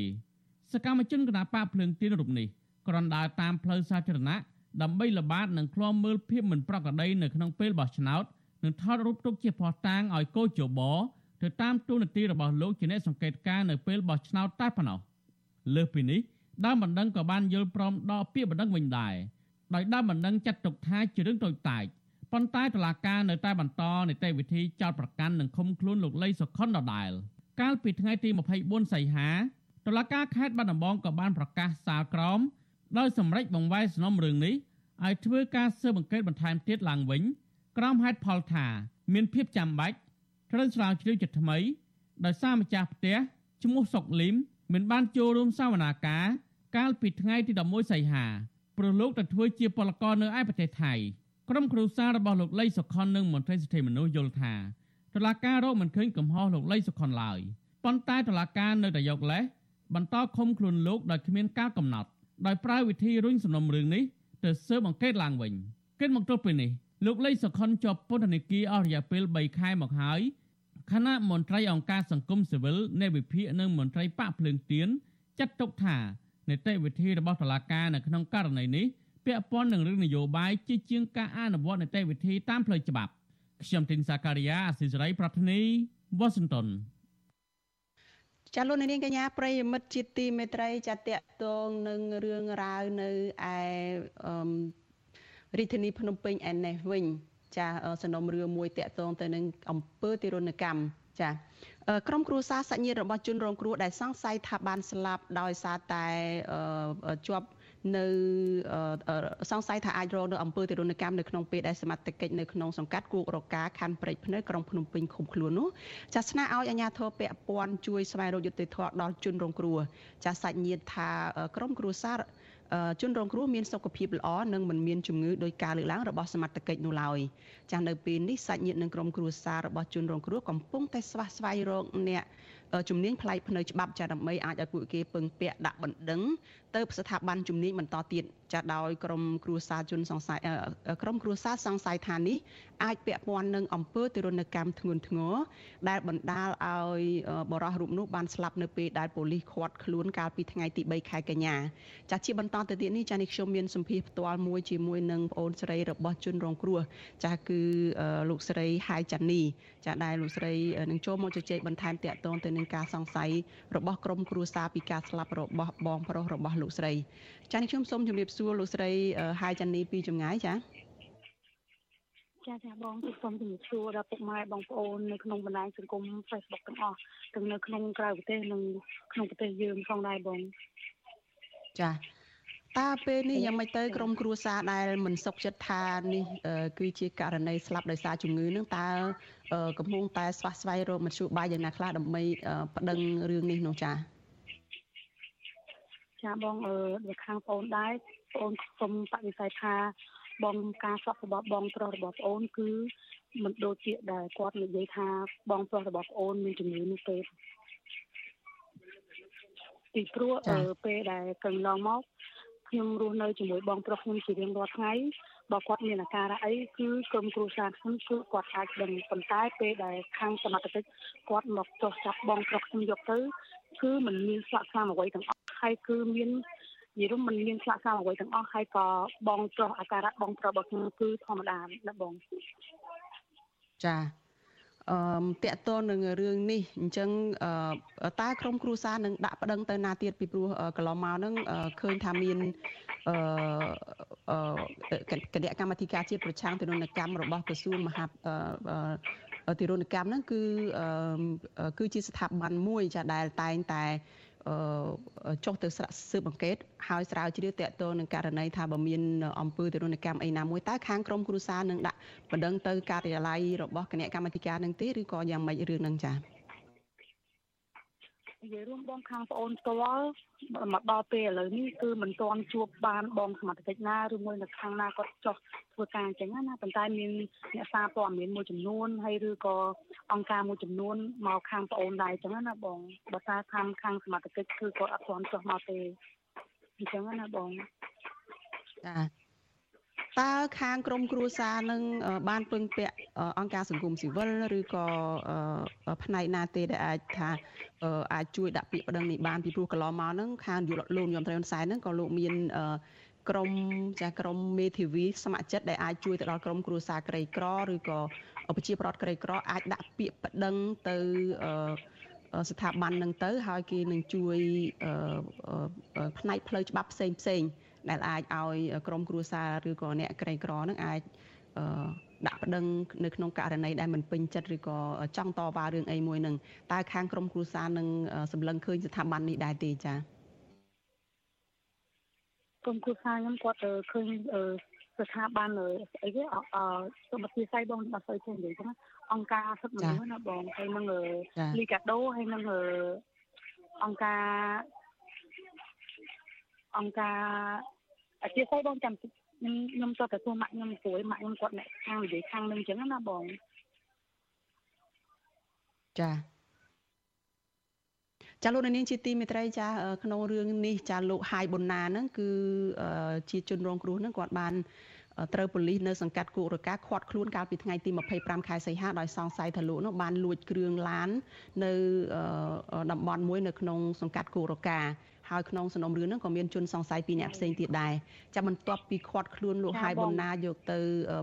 សកម្មជនគណបកភ្លើងទៀនរូបនេះគ្រាន់ដើរតាមផ្លូវសាធារណៈដើម្បីល្បាតនិងឃ្លាំមើលភាពមិនប្រក្រតីនៅក្នុងពេលបោះឆ្នោតនិងថតរូបទុកជាភស្តុតាងឲ្យកោជបទៅតាមទូនាទីរបស់លោកជាអ្នកសង្កេតការនៅពេលបោះឆ្នោតតែប៉ុណ្ណោះលើសពីនេះដើមបណ្ដឹងក៏បានយល់ព្រមដកពាក្យបណ្ដឹងវិញដែរ ដោយដើមបណ្ដឹងចាត់ទុកថាជារឿងតូចតាចប៉ុន្តែតុលាការនៅតែបន្តនីតិវិធីចោទប្រកាន់និងឃុំខ្លួនលោកលីសុខុនដដែល កាលពីថ្ងៃទី24សីហាតុលាការខេត្តបាត់ដំបងក៏បានប្រកាសសាលក្រមដោយសម្រេចបង្វែរសំណុំរឿងនេះឲ្យធ្វើការស៊ើបអង្កេតបន្ថែមទៀតឡើងវិញក្រោមហេតុផលថា មានភាពចាំបាច់ត្រូវស្រាវជ្រាវជាថ្មីដោយសារម្ចាស់ផ្ទះឈ្មោះសុកលីមមិនបានចូលរួមសវនាការកាលពីថ្ងៃទី11សីហា ព្រោះលោកទៅធ្វើជាពលករនៅឯប្រទេសថៃក្រុមគ្រួសាររបស់លោកលីសុខុននិងមន្ត្រីសិទ្ធិមនុស្សយល់ថាតឡាការរកមិនឃើញកំហុសលោកលីសុខុនឡើយប៉ុន្តែតឡាការនៅតែយកលេសបន្តឃុំខ្លួនលោកដោយគ្មានការកំណត់ដោយប្រើវិធីរុញសំណុំរឿងនេះទៅស៊ើបអង្កេតឡើងវិញគិតមកទល់ពេលនេះលោកលីសុខុនជាប់ពន្ធនាគារអស់រយៈពេល3ខែមកហើយគណៈមន្ត្រីអង្គការសង្គមស៊ីវិលនៃវិភាគនិងមន្ត្រីបកភ្លើងទៀនចាត់ទុកថា នីតិវិធីរបស់តុលាការនៅក្នុងករណីនេះពាក់ព័ន្ធនឹងរឿងនយោបាយជាជាងការអនុវត្តនីតិវិធីតាមផ្លូវច្បាប់ខ្ញុំទីនសាការីយ៉ាអសិសរីប្រធានីវ៉ាស៊ីនតោនចាលោកនាងកញ្ញាប្រិយមិត្តជាទីមេត្រីចាតកតងនឹងរឿងរ៉ាវនៅឯរាជធានីភ្នំពេញឯនេះវិញចាសំណុំរឿងមួយតកតងទៅនឹងអង្គើទារុណកម្មចា ក្រុមគ្រួសារសាច់ញាតិរបស់ជនរងគ្រោះដែលសង្ស័យថាបានស្លាប់ដោយសារតែជាប់នៅសង្ស័យថាអាចរងនៅអំពើទារុណកម្មនៅក្នុងពេលដែលសមត្ថកិច្ចនៅក្នុងសង្កាត់គូករកាខណ្ឌព្រែកភ្នៅក្រុងភ្នំពេញឃុំខ្លួននោះចាស្នើឲ្យអាជ្ញាធរពាក់ព័ន្ធជួយស្វែងរកយុត្តិធម៌ដល់ជនរងគ្រោះចាសាច់ញាតិថាក្រុមគ្រួសារ ជនរងគ្រោះមានសុខភាពល្អនិងមិនមានជំងឺដោយការលើកឡើងរបស់សមត្ថកិច្ចនោះឡើយចាស់នៅពេលនេះសាច់ញាតិនិងក្រុមគ្រួសាររបស់ជនរងគ្រោះកំពុងតែស្វះស្វែងរកអ្នកជំនាញផ្លៃផ្នៅច្បាប់ចាដើម្បីអាចឲ្យពួកគេពឹងពាក់ដាក់បណ្ដឹង ទៅស្ថាប័នជំនាញបន្តទៀតចាដោយក្រុមគ្រួសារជនសង្ស័យក្រុមគ្រួសារសង្ស័យថានេះអាចពាក់ព័ន្ធនឹងអំពើទរណកម្មធ្ងន់ធ្ងរដែលបណ្ដាលឲ្យបរិះរូបនោះបានស្លាប់នៅពេលដែលប៉ូលីសឃាត់ខ្លួនកាលពីថ្ងៃទី3ខែកញ្ញាចាជាបន្តទៅទៀតនេះចានេះខ្ញុំមានសម្ភារផ្ទាល់មួយជាមួយនឹងប្អូនស្រីរបស់ជនរងគ្រោះចាគឺលោកស្រីហាយចានីចាដែលលោកស្រីនឹងចូលមកជជែកបន្ថែមតាក់ទងទៅនឹងការសង្ស័យរបស់ក្រុមគ្រួសារពីការស្លាប់របស់បងប្រុសរបស់លោកស្រីចា៎ខ្ញុំសូមជម្រាបសួរលោកស្រីហាយចានីពីចម្ងាយចា៎ចាចាបងសូមជម្រាបសួរដល់ពុកម៉ែបងប្អូននៅក្នុងបណ្ដាញសង្គម Facebook ទាំងអស់ទាំងនៅក្នុងក្រៅប្រទេសនិងក្នុងប្រទេសយើងផងដែរបងចាតើពេលនេះយ៉ាងម៉េចទៅក្រុមគ្រួសារដែលមិនសុខចិត្តថានេះគឺជាករណីស្លាប់ដោយសារជំងឺនឹងតើកំពុងតែស្វះស្វែងរកមធ្យោបាយយ៉ាងណាខ្លះដើម្បីប្តឹងរឿងនេះនោះចា៎ ចាបងអឺខាងបងដែរបងសូមបដិសេធថាបងការសក់របស់បងប្រុសរបស់ប្អូនគឺមិនដូចជាដែលគាត់និយាយថាបងប្រុសរបស់ប្អូនមានជំងឺនេះទេពីព្រោះពេលដែលកន្លងមកខ្ញុំរស់នៅជាមួយបងប្រុសខ្ញុំជារៀងរាល់ថ្ងៃបើគាត់មានអាការៈអីគឺក្រុមគ្រួសារខ្ញុំគឺគាត់អាចដឹងប៉ុន្តែពេលដែលខាងសមត្ថកិច្ចគាត់មកចោះចាប់បងប្រុសខ្ញុំយកទៅគឺมันមានស្លាកស្នាមអ្វីទាំងអស់ ហើយគឺមាននិយាយរួមมันមានស្លាកស្នាមអ្វីទាំងអស់ហើយក៏បងប្រុសអាការៈបងប្រុសរបស់ខ្ញុំគឺធម្មតាណាបងចាអឺតកតទៅនឹងរឿងនេះអញ្ចឹងតើក្រុមគ្រួសារនឹងដាក់ប្តឹងទៅណាទៀតពីព្រោះកន្លងមកហ្នឹងឃើញថាមានអឺគណៈកម្មាធិការជាតិប្រឆាំងទរណកម្មរបស់ក្រសួងមហាទរណកម្មហ្នឹងគឺគឺជាស្ថាប័នមួយចាដែលតែងតែ ចុះទៅស្រាក់ស៊ើបអង្កេតហើយស្រាវជ្រាវតកតនឹងករណីថាបើមានអំពើទរណកម្មអីណាមួយតើខាងក្រមគ្រួសារនឹងដាក់បណ្ដឹងទៅ ការិយាល័យរបស់គណៈកម្មាធិការនឹងទេឬក៏យ៉ាងម៉េចរឿងហ្នឹងចា៎ និយាយរួមបងខាងប្អូនផ្ទាល់មកដល់ពេលឥឡូវនេះគឺមិនទាន់ជួបបានបងសមត្ថកិច្ចណាឬមួយនៅខាងណាគាត់ចោះធ្វើការអញ្ចឹងណាប៉ុន្តែមានអ្នកសារព័ត៌មានមួយចំនួនហើយឬក៏អង្គការមួយចំនួនមកខាងប្អូនដែរអញ្ចឹងណាបងបើថាខាងខាងសមត្ថកិច្ចគឺគាត់អត់ទាន់ចោះមកទេអញ្ចឹងណាបងចា តើខាងក្រមគ្រួសារនឹងបានពឹងពាក់អង្គការសង្គមស៊ីវិលឬក៏ផ្នែកណាទេដែលអាចថាអាចជួយដាក់ពាក្យប្តឹងនេះបានពីព្រោះកន្លងមកហ្នឹងខាងយុលោកលោកញោមត្រៃហ៊ុនសែនហ្នឹងក៏លោកមានក្រមចាក្រមមេធាវីស្ម័គ្រចិត្តដែលអាចជួយទៅដល់ក្រមគ្រួសារក្រីក្រឬក៏ប្រជាប្រដ្ឋក្រីក្រអាចដាក់ពាក្យប្តឹងទៅស្ថាប័ននឹងទៅ ហើយគេនឹងជួយផ្នែកផ្លូវច្បាប់ផ្សេងផ្សេង ដែលអាចឲ្យក្រមគ្រួសារឬក៏អ្នកក្រីក្រនឹងអាចដាក់ប្តឹងនៅក្នុងករណីដែលមិនពេញចិត្តឬក៏ចង់តវ៉ារឿងអីមួយនឹងតើខាងក្រមគ្រួសារនឹងសម្លឹងឃើញស្ថាប័ននេះដែរទេចា៎ក្រុមគ្រួសារខ្ញុំគាត់ឃើញស្ថាប័នអីគេអឺសមត្ថភាពស្អីបងអត់សូវចេះនិយាយចឹងអង្គការសិទ្ធិមនុស្សណាបងហើយនឹងលីកាដូហើយនឹងអង្គការអង្គការ អធិស្ឋានបងចាំខ្ញុំខ្ញុំទៅទទួលម៉ាក់ខ្ញុំព្រួយម៉ាក់ខ្ញុំគាត់អ្នកខាងនិយាយខាងនឹងអញ្ចឹងណាបងចាចាលោកនាងជាទីមេត្រីចាក្នុងរឿងនេះចាលោកហាយប៊ុនណាហ្នឹងគឺជាជនរងគ្រោះហ្នឹងគាត់បានត្រូវប៉ូលីសនៅសង្កាត់គោករកាឃាត់ខ្លួនកាលពីថ្ងៃទី25ខែសីហាដោយសង្ស័យថាលោកនោះបានលួចគ្រឿងឡាននៅតំបន់មួយនៅក្នុងសង្កាត់គោករកា ហើយក្នុងសំណុំរឿងហ្នឹងក៏មានជនសង្ស័យពីរនាក់ផ្សេងទៀតដែរចាំបន្ទាប់ពីឃាត់ខ្លួនលោកហាយប៊ុនណាយកទៅ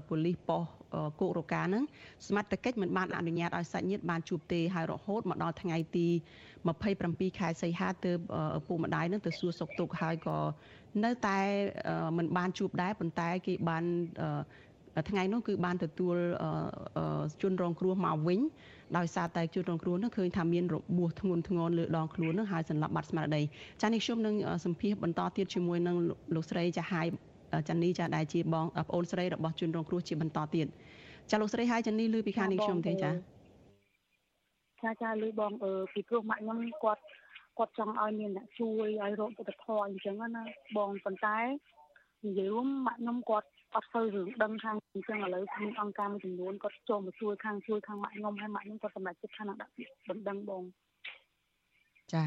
ប៉ូលីសប៉ុស្តិ៍គោករកាហ្នឹងសមត្ថកិច្ចមិនបានអនុញ្ញាតឲ្យសាច់ញាតិបានជួបទេហើយរហូតមកដល់ថ្ងៃទី27ខែសីហាទើបឪពុកម្ដាយនឹងទៅសួរសុខទុក្ខហើយក៏នៅតែមិនបានជួបដែរប៉ុន្តែគេបានថ្ងៃនោះគឺបានទទួលជនរងគ្រោះមកវិញ ដោយសារតែជនរងគ្រោះនោះឃើញថាមានរបួសធ្ងន់ធ្ងរលើដងខ្លួននោះហើយសន្លប់បាត់ស្មារតីចានេះខ្ញុំនឹងសម្ភាសបន្តទៀតជាមួយនឹងលោកស្រីចាហាយចានីចាដែលជាបងប្អូនស្រីរបស់ជនរងគ្រោះជាបន្តទៀតចាលោកស្រីហាយចានីឮពីខាងនេះខ្ញុំទេចាចាចាឮបងអឺពីព្រោះម៉ាក់ខ្ញុំគាត់គាត់ចង់ឲ្យមានអ្នកជួយឲ្យរកយុទ្ធធម៌អញ្ចឹងណាបងប៉ុន្តែនិយាយរួមម៉ាក់ខ្ញុំគាត់ អត់សូវរឿងដឹងខាងអញ្ចឹងឥឡូវមានអង្គការមួយចំនួនគាត់ចូលមកជួយខាងជួយខាងម៉ាក់ខ្ញុំហើយម៉ាក់ខ្ញុំគាត់សម្រេចចិត្តថានឹងដាក់ពាក្យបណ្ដឹងបងចា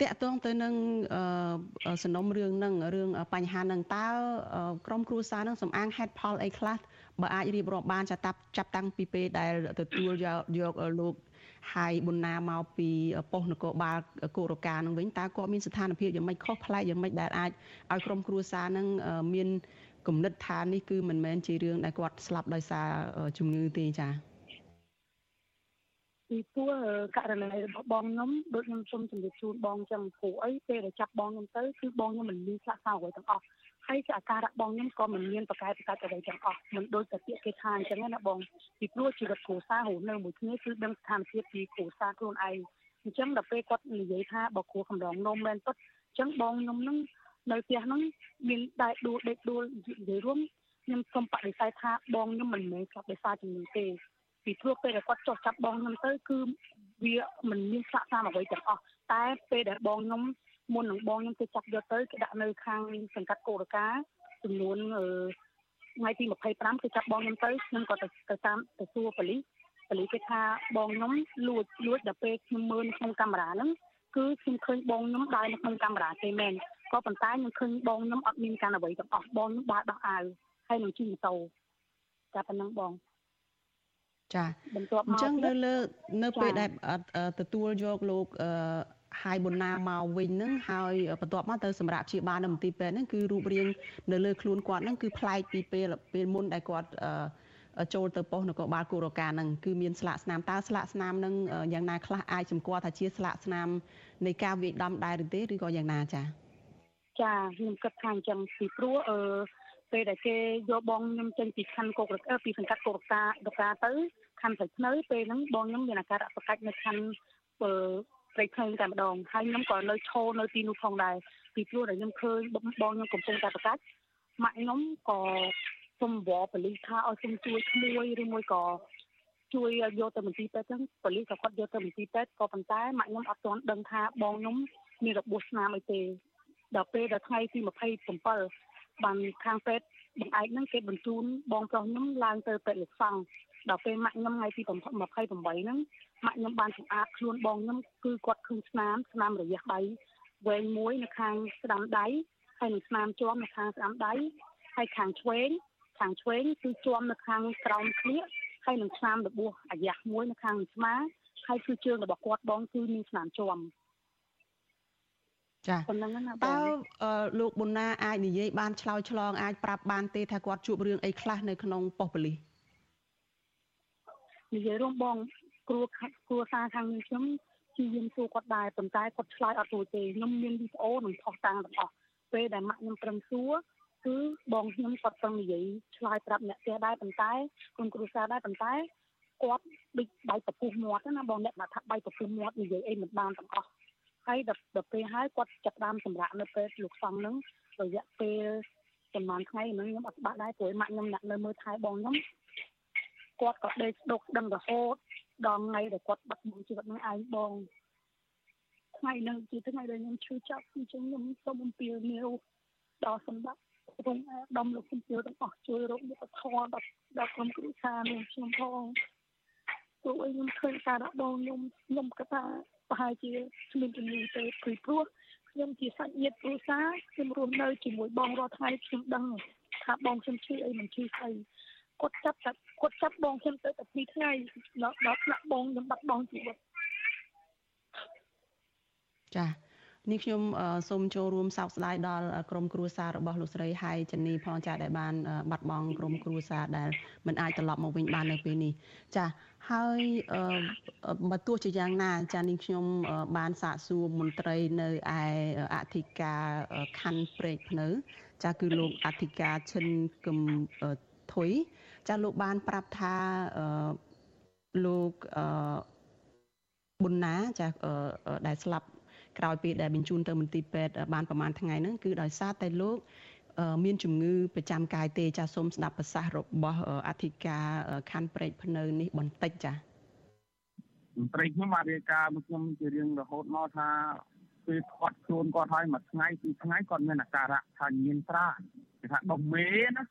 តកតងទៅនឹងសំណុំរឿងនឹងរឿងបញ្ហានឹងតើក្រមគ្រួសារនឹងសំអាងហេតុផលអីខ្លះបើអាចរៀបរាប់បានចាប់ចាប់តាំងពីពេលដែលទទួលយកយកលោកហើយប៊ុនណាមកពីប៉ុស្តិ៍នគរបាលគោរកានឹងវិញតើគាត់មានស្ថានភាពយ៉ាងម៉េចខុសប្លែកយ៉ាងម៉េចដែលអាចឲ្យក្រុមគ្រួសារនឹងមាន គំនិតថានេះគឺមិនមែនជារឿងដែលគាត់ស្លាប់ដោយសារជំងឺទេចា៎ពីព្រោះករណីរបស់បងខ្ញុំដូចខ្ញុំសូមជម្រាបជូនបងចឹងព្រោះអីពេលដែលចាប់បងខ្ញុំទៅគឺបងខ្ញុំមិនមានស្លាកសោអ្វីទាំងអស់ហើយជាអាការៈបងខ្ញុំក៏មិនមានប្រកែប្រកាច់អ្វីទាំងអស់មិនដូចតែពាក្យគេថាអញ្ចឹងណាបងពីព្រោះជីវិតគ្រួសាររស់នៅមួយគ្នាគឺដឹងស្ថានភាពពីគ្រួសារខ្លួនឯងអញ្ចឹងដល់ពេលគាត់និយាយថាបើគ្រូកំដងនំមែនពិតអញ្ចឹងបងខ្ញុំនឹង នៅផ្ទះហ្នឹងមានតែដួលដេកដួលនិយាយរួមខ្ញុំសូមបដិសេធថាបងខ្ញុំមិនមែនស្លាប់ដោយសារជំងឺទេពីព្រោះពេលដែលគាត់ចុះចាប់បងខ្ញុំទៅគឺវាមិនមានស្លាកស្នាមអ្វីទាំងអស់តែពេលដែលបងខ្ញុំមុននឹងបងខ្ញុំទៅចាប់យកទៅគេដាក់នៅខាងសង្កាត់កូរកាចំនួនថ្ងៃទី25គឺចាប់បងខ្ញុំទៅខ្ញុំក៏ទៅតាមទៅសួរប៉ូលីសប៉ូលីសគេថាបងខ្ញុំលួចលួចដល់ពេលខ្ញុំមើលក្នុងកាមេរ៉ាហ្នឹង គឺខ្ញុំឃើញបងខ្ញុំដើរនៅក្នុងកាមេរ៉ាទេមែនក៏ប៉ុន្តែខ្ញុំឃើញបងខ្ញុំអត់មានការអ្វីទាំងអស់បងខ្ញុំដើរដោះអាវហើយនឹងជិះម៉ូតូតែប៉ុណ្ណឹងបងចាបន្ទាប់មកអញ្ចឹងនៅលើនៅពេលដែលទទួលយកលោកហើយប៊ុនណាមកវិញហ្នឹងហើយបន្ទាប់មកទៅសម្រាប់ជាបាននៅមន្ទីរពេទ្យហ្នឹងគឺរូបរាងនៅលើខ្លួនគាត់ហ្នឹងគឺប្លែកពីពេលពេលមុនដែលគាត់ ចូលទៅប៉ុស្តិ៍នគរបាលគូរកាហ្នឹងគឺមានស្លាកស្នាមតើស្លាកស្នាមហ្នឹងយ៉ាងណាខ្លះអាចសម្គាល់ថាជាស្លាកស្នាមនៃការវាយដំដែរឬទេឬក៏យ៉ាងណាចាចាខ្ញុំគិតថាអញ្ចឹងពីព្រោះអឺពេលដែលគេយកបងខ្ញុំចេញពីខណ្ឌកុករកាពីសង្កាត់កុរកាដកាទៅខណ្ឌស្រីធ្នៅពេលហ្នឹងបងខ្ញុំមានអាការៈប្រកាច់នៅខណ្ឌអឺព្រៃភ្នែកតែម្ដងហើយខ្ញុំក៏នៅឈរនៅទីនោះផងដែរពីព្រោះតែខ្ញុំឃើញបងខ្ញុំកំពុងតែប្រកាច់ម៉ាក់ខ្ញុំក៏ សុំវល់ប៉ូលីសថាឲ្យសុំជួយក្មួយឬមួយក៏ជួយយកទៅមន្ទីរពេទ្យចឹងប៉ូលីសក៏គាត់យកទៅមន្ទីរពេទ្យក៏ប៉ុន្តែម៉ាក់ខ្ញុំអត់ទាន់ដឹងថាបងខ្ញុំមានរបួសស្នាមអីទេដល់ពេលដល់ថ្ងៃទី27បានខាងពេទ្យបង្អែកហ្នឹងគេបញ្ជូនបងប្រុសខ្ញុំឡើងទៅពេទ្យលោកសង្ឃដល់ពេលម៉ាក់ខ្ញុំថ្ងៃទី28ហ្នឹងម៉ាក់ខ្ញុំបានសម្អាតខ្លួនបងខ្ញុំគឺគាត់ឃើញស្នាមស្នាមរយះដៃវែងមួយនៅខាងស្ដាំដៃហើយនឹងស្នាមជាប់នៅខាងស្ដាំដៃហើយខាងឆ្វេង ខាងឆ្វេងគឺជាប់នៅខាងក្រោមក្លៀកហើយនឹងស្នាមរបួសអាយ៉ាស់មួយនៅខាងស្មាហើយគឺជើងរបស់គាត់បងគឺមានស្នាមជាប់ចាប៉ុណ្ណឹងណាតើលោកប៊ុនណាអាចនិយាយបានឆ្លោយឆ្លងអាចប្រាប់បានទេថាគាត់ជួបរឿងអីខ្លះនៅក្នុងប៉ុស្តិ៍ប៉ូលីសនិយាយរួមបងគ្រួគ្រួសារខាងខ្ញុំព្យាយាមសួរគាត់ដែរប៉ុន្តែគាត់ឆ្លើយអត់រួចទេខ្ញុំមានវីដេអូនិងផុសតាំងទាំងអស់ពេលដែលម៉ាក់ខ្ញុំត្រឹមសួរ គឺបងខ្ញុំគាត់ប្រឹងនិយាយឆ្លើយប្រាប់អ្នកផ្ទះដែរប៉ុន្តែគុំគ្រូសាដែរប៉ុន្តែគាត់ដូចបៃប្រពុះមាត់ណាបងអ្នកថាបៃប្រពុះមាត់និយាយអីមិនបានទាំងអស់ហើយដល់ពេលហើយគាត់ចាប់ដើមសម្រាប់នៅពេលលោកសង្ឃនឹងរយៈពេលប្រហែលថ្ងៃហ្នឹងខ្ញុំអត់ច្បាស់ដែរព្រោះម៉ាក់ខ្ញុំអ្នកនៅមើលថែបងខ្ញុំគាត់ក៏ដេកស្ដុកដឹងរហូតដល់ថ្ងៃដែលគាត់បាត់បង់ជីវិតនឹងឯងបងថ្ងៃហ្នឹងជាថ្ងៃដែលខ្ញុំឈឺចាប់អញ្ចឹងខ្ញុំសូមអំពាវនាវដល់សម្បត្តិ រងអាដំលោកជំទាវទាំងអស់ជួយរកយុទ្ធធម៌ដល់ដល់ក្រុមគ្រួសារនឹងខ្ញុំផងព្រោះខ្ញុំឃើញការដាក់បងខ្ញុំខ្ញុំគាត់ថាប្រហែលជាគ្មានជំនឿទេព្រោះព្រោះខ្ញុំជាសាច់ញាតិគ្រួសារខ្ញុំរស់នៅជាមួយបងរាល់ថ្ងៃខ្ញុំដឹងថាបងខ្ញុំឈឺអីមិនឈឺស្អីគាត់ចាប់តែគាត់ចាប់បងខ្ញុំទៅតែ2ថ្ងៃដល់ដល់ថ្នាក់បងខ្ញុំបាត់បង់ជីវិតចា នេះខ្ញុំសូមចូលរួមសោកស្ដាយដល់ក្រុមគ្រួសាររបស់លោកស្រីហៃចនីផងចាដែលបានបាត់បង់ក្រុមគ្រួសារដែលមិនអាចត្រឡប់មកវិញបាននៅពេលនេះចាហើយបើទោះជាយ៉ាងណាចានាងខ្ញុំបានសាកសួរមន្ត្រីនៅឯអធិការខណ្ឌព្រែកភ្នៅ ចាគឺលោកអធិការឈិនគឹមធុយចាលោកបានប្រាប់ថាលោកប៊ុនណាចាដែលស្លាប់ ក្រោយពីដែលបញ្ជូនទៅមន្ទីរពេទ្យបានប្រហែលថ្ងៃហ្នឹងគឺដោយសារតែលោកមានជំងឺប្រចាំកាយទេចាសូមស្ដាប់ប្រសាសន៍របស់អធិការខណ្ឌព្រែកភ្នៅនេះបន្តិចចាមន្ត្រីខ្ញុំបានរាយការណ៍មកខ្ញុំជារៀងរហូតមកថាពេលគាត់ខ្លួនគាត់ហើយមួយថ្ងៃពីរថ្ងៃគាត់មានអាការៈថាញៀនត្រាគេថាដុំមេណា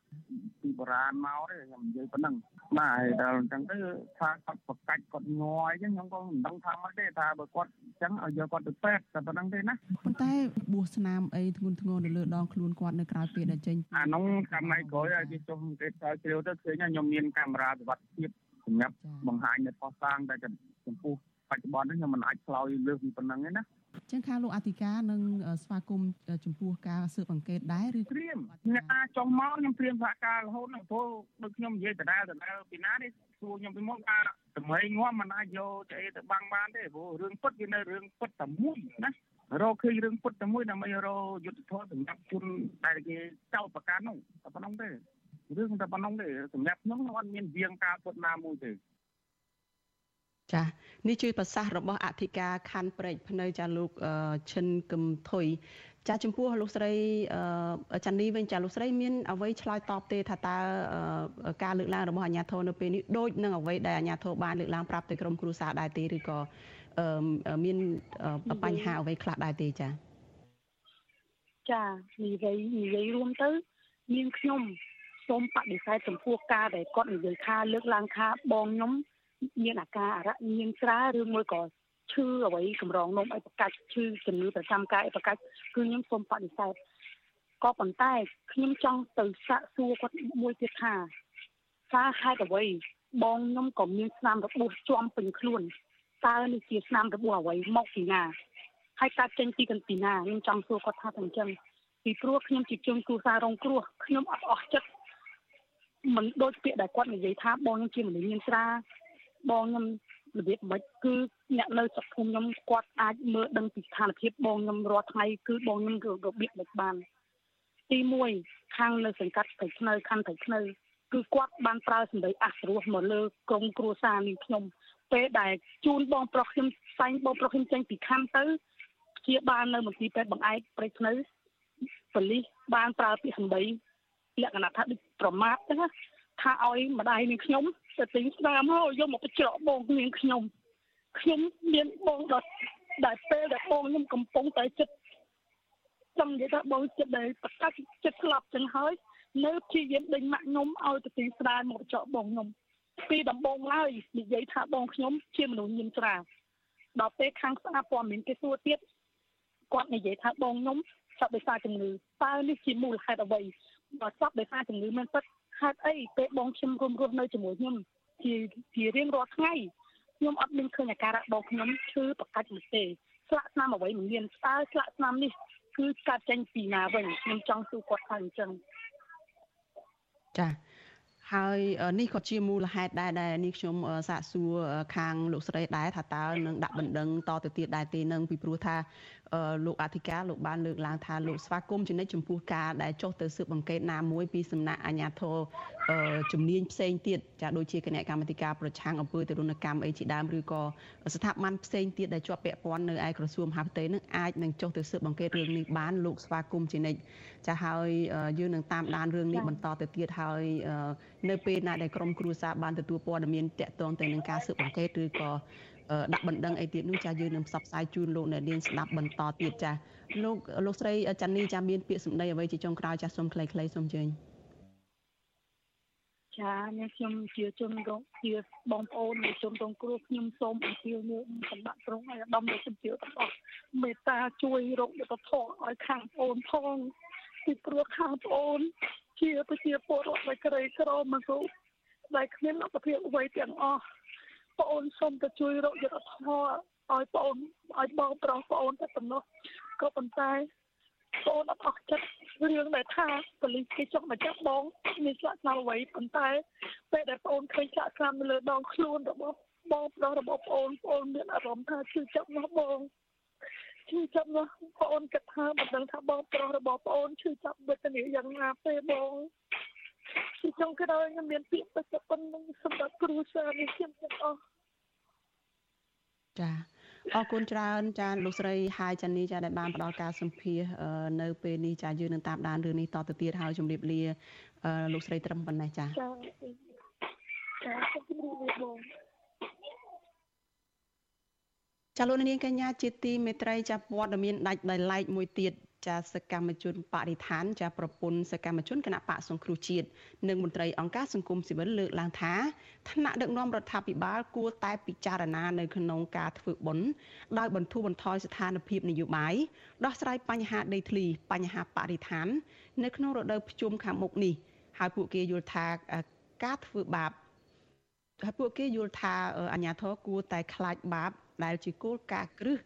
ពីបុរាណមកទេខ្ញុំនិយាយប៉ុណ្ណឹងបាទដល់អញ្ចឹងទៅថាគាត់ប្រកាច់គាត់ងွာយអញ្ចឹងខ្ញុំក៏មិនដឹងថាមិនទេថាបើគាត់អញ្ចឹងឲ្យយកគាត់ទៅពេទ្យតែប៉ុណ្ណឹងទេណាប៉ុន្តែបួសស្នាមអីធ្ងន់ធ្ងរនៅលើដងខ្លួនគាត់នៅក្រៅពេលដែលចេញអានោះកម្មក្រោយឲ្យគេចុះគេស្រាវជ្រាវទៅឃើញខ្ញុំមានកាមេរ៉ាសុវត្ថិភាពសម្រាប់បង្ហាញនៅផុសតាងតែចំពោះបច្ចុប្បន្ននេះខ្ញុំមិនអាចឆ្លើយលើសពីប៉ុណ្ណឹងទេណាចឹងខាងលោកអធិការនឹងស្វាគមន៍ចំពោះការស៊ើបអង្កេតដែរឬព្រៀមអ្នកណាចុះមកខ្ញុំព្រៀមសហការរហូតដល់ព្រោះដូចខ្ញុំនិយាយដដែលដដែលពីណានេះសួរខ្ញុំពីមុនថា តម្រៃងាប់មិនអាចយកទៅអីទៅបាំងបានទេព្រោះរឿងពិតវានៅរឿងពិតតែមួយណារកឃើញរឿងពិតតែមួយដើម្បីរកយុទ្ធធម៌សម្រាប់ជនដែលគេចោទប្រកាន់នោះតែប៉ុណ្្នឹងទេរឿងតែប៉ុណ្្នឹងទេសម្រាប់ខ្ញុំខ្ញុំអត់មានវៀងការពុតណាមួយទេចានេះជួយប្រសាសន៍របស់អធិការខណ្ឌព្រែកភ្នៅចាលោកឈិនកឹមថុយ ចាចំពោះលោកស្រីចាន់នីវិញចាលោកស្រីមានអ្វីឆ្លើយតបទេថាតើការលើកឡើងរបស់អាជ្ញាធរនៅពេលនេះដូចនឹងអ្វីដែលអាជ្ញាធរបានលើកឡើងប្រាប់ទៅក្រុមគ្រួសារដែរទេឬក៏មានបញ្ហាអ្វីខ្លះដែរទេចាចានិយាយនិយាយរួមទៅមានខ្ញុំសូមបដិសេធចំពោះការដែលគាត់និយាយថាលើកឡើងថាបងខ្ញុំមានអាការអរញៀងស្រាឬមួយក៏ ឈឺអ្វីកម្រងនំអីប្រកាច់ឈឺជំងឺប្រចាំកាយអីប្រកាច់គឺខ្ញុំសូមបដិសេធក៏ប៉ុន្តែខ្ញុំចង់ទៅសាកសួរគាត់មួយទៀតថាថាហេតុអ្វីបងខ្ញុំក៏មានស្នាមរបួសជាំពេញខ្លួនតើនេះជាស្នាមរបួសអ្វីមកពីណាហើយកើតចេញពីកន្ទីណាខ្ញុំចង់សួរគាត់ថាទាំងចឹងពីព្រោះខ្ញុំជាជនគ្រួសាររងគ្រោះខ្ញុំអត់អស់ចិត្តមិនដូចពាក្យដែលគាត់និយាយថាបងខ្ញុំជាមនុស្សមានស្រាបងខ្ញុំ របៀបមិនគឺអ្នកនៅស្រុកភូមិខ្ញុំគាត់អាចមើលដឹងពីស្ថានភាពបងខ្ញុំរាល់ថ្ងៃគឺបងខ្ញុំរបៀបមិនបានទី1ខាងនៅសង្កាត់ត្រៃខ្នៅខណ្ឌត្រៃខ្នៅគឺគាត់បានប្រើសម្ដីអសរោះមកលើក្រុមគ្រួសារនេះខ្ញុំពេលដែលជូនបងប្រុសខ្ញុំសាញ់បងប្រុសខ្ញុំចេញពីខណ្ឌទៅជាបាននៅមន្ទីរពេទ្យបង្អែកព្រៃភ្នៅប៉ូលីសបានប្រើពាក្យសម្ដីលក្ខណៈថាដូចប្រមាថចឹងណាថាឲ្យម្ដាយនាងខ្ញុំ ទៅទិញស្នាមហើយយកមកបញ្ច្រកបងនាងខ្ញុំខ្ញុំមានបងដល់ដែលពេលដែលបងខ្ញុំកំពុងតែចិត្តចង់និយាយថាបងចិត្តដែលប្រកាសចិត្តស្លាប់ចឹងហើយនៅព្យាយាមដេញម៉ាក់ខ្ញុំឲ្យទៅទីស្រាមកបញ្ច្រកបងខ្ញុំពីដំបងឡើយនិយាយថាបងខ្ញុំជាមនុស្សញៀនស្រាដល់ពេលខាងស្អាតព័ត៌មានគេសួរទៀតគាត់និយាយថាបងខ្ញុំស្លាប់ដោយសារជំងឺតើនេះជាមូលហេតុអ្វីបើស្លាប់ដោយសារជំងឺមិនពិត ហេតុអីពេលបងខ្ញុំរួមរស់នៅជាមួយខ្ញុំជាជារៀងរាល់ថ្ងៃខ្ញុំអត់មានឃើញអាការៈបងខ្ញុំឈឺប្រកាច់នោះទេស្លាកស្នាមអ្វីមិនមានស្ទើស្លាកស្នាមនេះគឺកាត់ចេញពីណាវិញខ្ញុំចង់សួរគាត់ថាអញ្ចឹងចាហើយនេះក៏ជាមូលហេតុដែរដែលនេះខ្ញុំសាកសួរខាងលោកស្រីដែរថាតើនឹងដាក់បណ្ដឹងតទៅទៀតដែរទេនឹងពីព្រោះថា លោកអធិការលោកបានលើកឡើងថាលោកស្វាគមន៍ជានិច្ចចំពោះការដែលចុះទៅស៊ើបអង្កេតណាមួយពីសំណាក់អាជ្ញាធរជំនាញផ្សេងទៀតចាដូចជាគណៈកម្មាធិការប្រឆាំងអំពើទរណកម្មអីជាដើមឬក៏ស្ថាប័នផ្សេងទៀតដែលជាប់ពាក់ព័ន្ធនៅឯក្រសួងមហាផ្ទៃនឹងអាចនឹងចុះទៅស៊ើបអង្កេតរឿងនេះបានលោកស្វាគមន៍ជានិច្ចចាហើយយើងនឹងតាមដានរឿងនេះបន្តទៅទៀតហើយនៅពេលណាដែលក្រមគ្រួសារបានទទួលព័ត៌មានតាក់ទងទៅនឹងការស៊ើបអង្កេតឬក៏ ដាក់បណ្ដឹងអីទៀតនោះចាយើងនឹងផ្សព្វផ្សាយជូនលោកអ្នកនាងស្ដាប់បន្តទៀតចាលោកលោកស្រីចាន់នីចាមានពាក្យសម្ដីអ្វីជាចុងក្រោយចាសូមខ្លីៗសូមជើញចានេះខ្ញុំជាជនរងជាបងប្អូននៃជនរងគ្រោះខ្ញុំសូមអំពាវនាវសម្បត្តិត្រង់ឲ្យដំណើរជំទាវទាំងអស់មេត្តាជួយរកយុទ្ធធម៌ឲ្យខាងប្អូនផងពីព្រោះខាងប្អូន ជាប្រជាពលរដ្ឋដែលក្រីក្រមករូបដែលគ្មានលទ្ធភាពអ្វីទាំងអស់ ប្អូនសូមទៅជួយរកយុទ្ធធម៌ឲ្យប្អូនឲ្យបងប្រុសប្អូនតែប៉ុណ្ណោះក៏ប៉ុន្តែប្អូនអត់អស់ចិត្តរឿងដែលថាប៉ូលីសគេចង់មកចាប់បងមានស្លាកស្នាមអ្វីប៉ុន្តែពេលដែលប្អូនឃើញស្លាកស្នាមនៅលើដងខ្លួនរបស់បងប្រុសរបស់ប្អូនប្អូនមានអារម្មណ៍ថាជឿចាប់ណាស់បងជឿចាប់ណាស់ប្អូនគិតថាមិនដឹងថាបងប្រុសរបស់ប្អូនជឿចាប់វេទនាយ៉ាងណាទេបងពីចុងក្រោយខ្ញុំមានពាក្យបិទប៉ុណ្្នឹងសម្រាប់គ្រូសានេះខ្ញុំទាំងអស់ ចាអរគុណច្រើនចាលោកស្រីហាយចានីចាដែលបានផ្ដល់ការសម្ភាសនៅពេលនេះចាយើងនឹងតាមដានរឿងនេះតទៅទៀតហើយជម្រាបលាលោកស្រីត្រឹមប៉ុណ្ណេះចាចាជម្រាបលាបងចាលោកនាងកញ្ញាជាទីមេត្រីចាព័ត៌មានដាច់ដោយឡែកមួយទៀត ចាសកម្មជនបរិស្ថានចាប្រពន្ធសកម្មជនគណៈបកសង្គ្រោះជាតិនិងមន្ត្រីអង្គការសង្គមស៊ីវិលលើកឡើងថាថ្នាក់ដឹកនាំរដ្ឋាភិបាលគួរតែពិចារណានៅក្នុងការធ្វើបុណ្យដោយបន្ធូរបន្ថយស្ថានភាពនយោបាយដោះស្រាយបញ្ហាដីធ្លីបញ្ហាបរិស្ថាន នៅក្នុងរដូវភ្ជុំខាងមុខនេះហើយពួកគេយល់ថាការធ្វើបាបហើយពួកគេយល់ថាអាញាធរគួរតែខ្លាចបាបដែលជាគោលការណ៍គ្រឹះ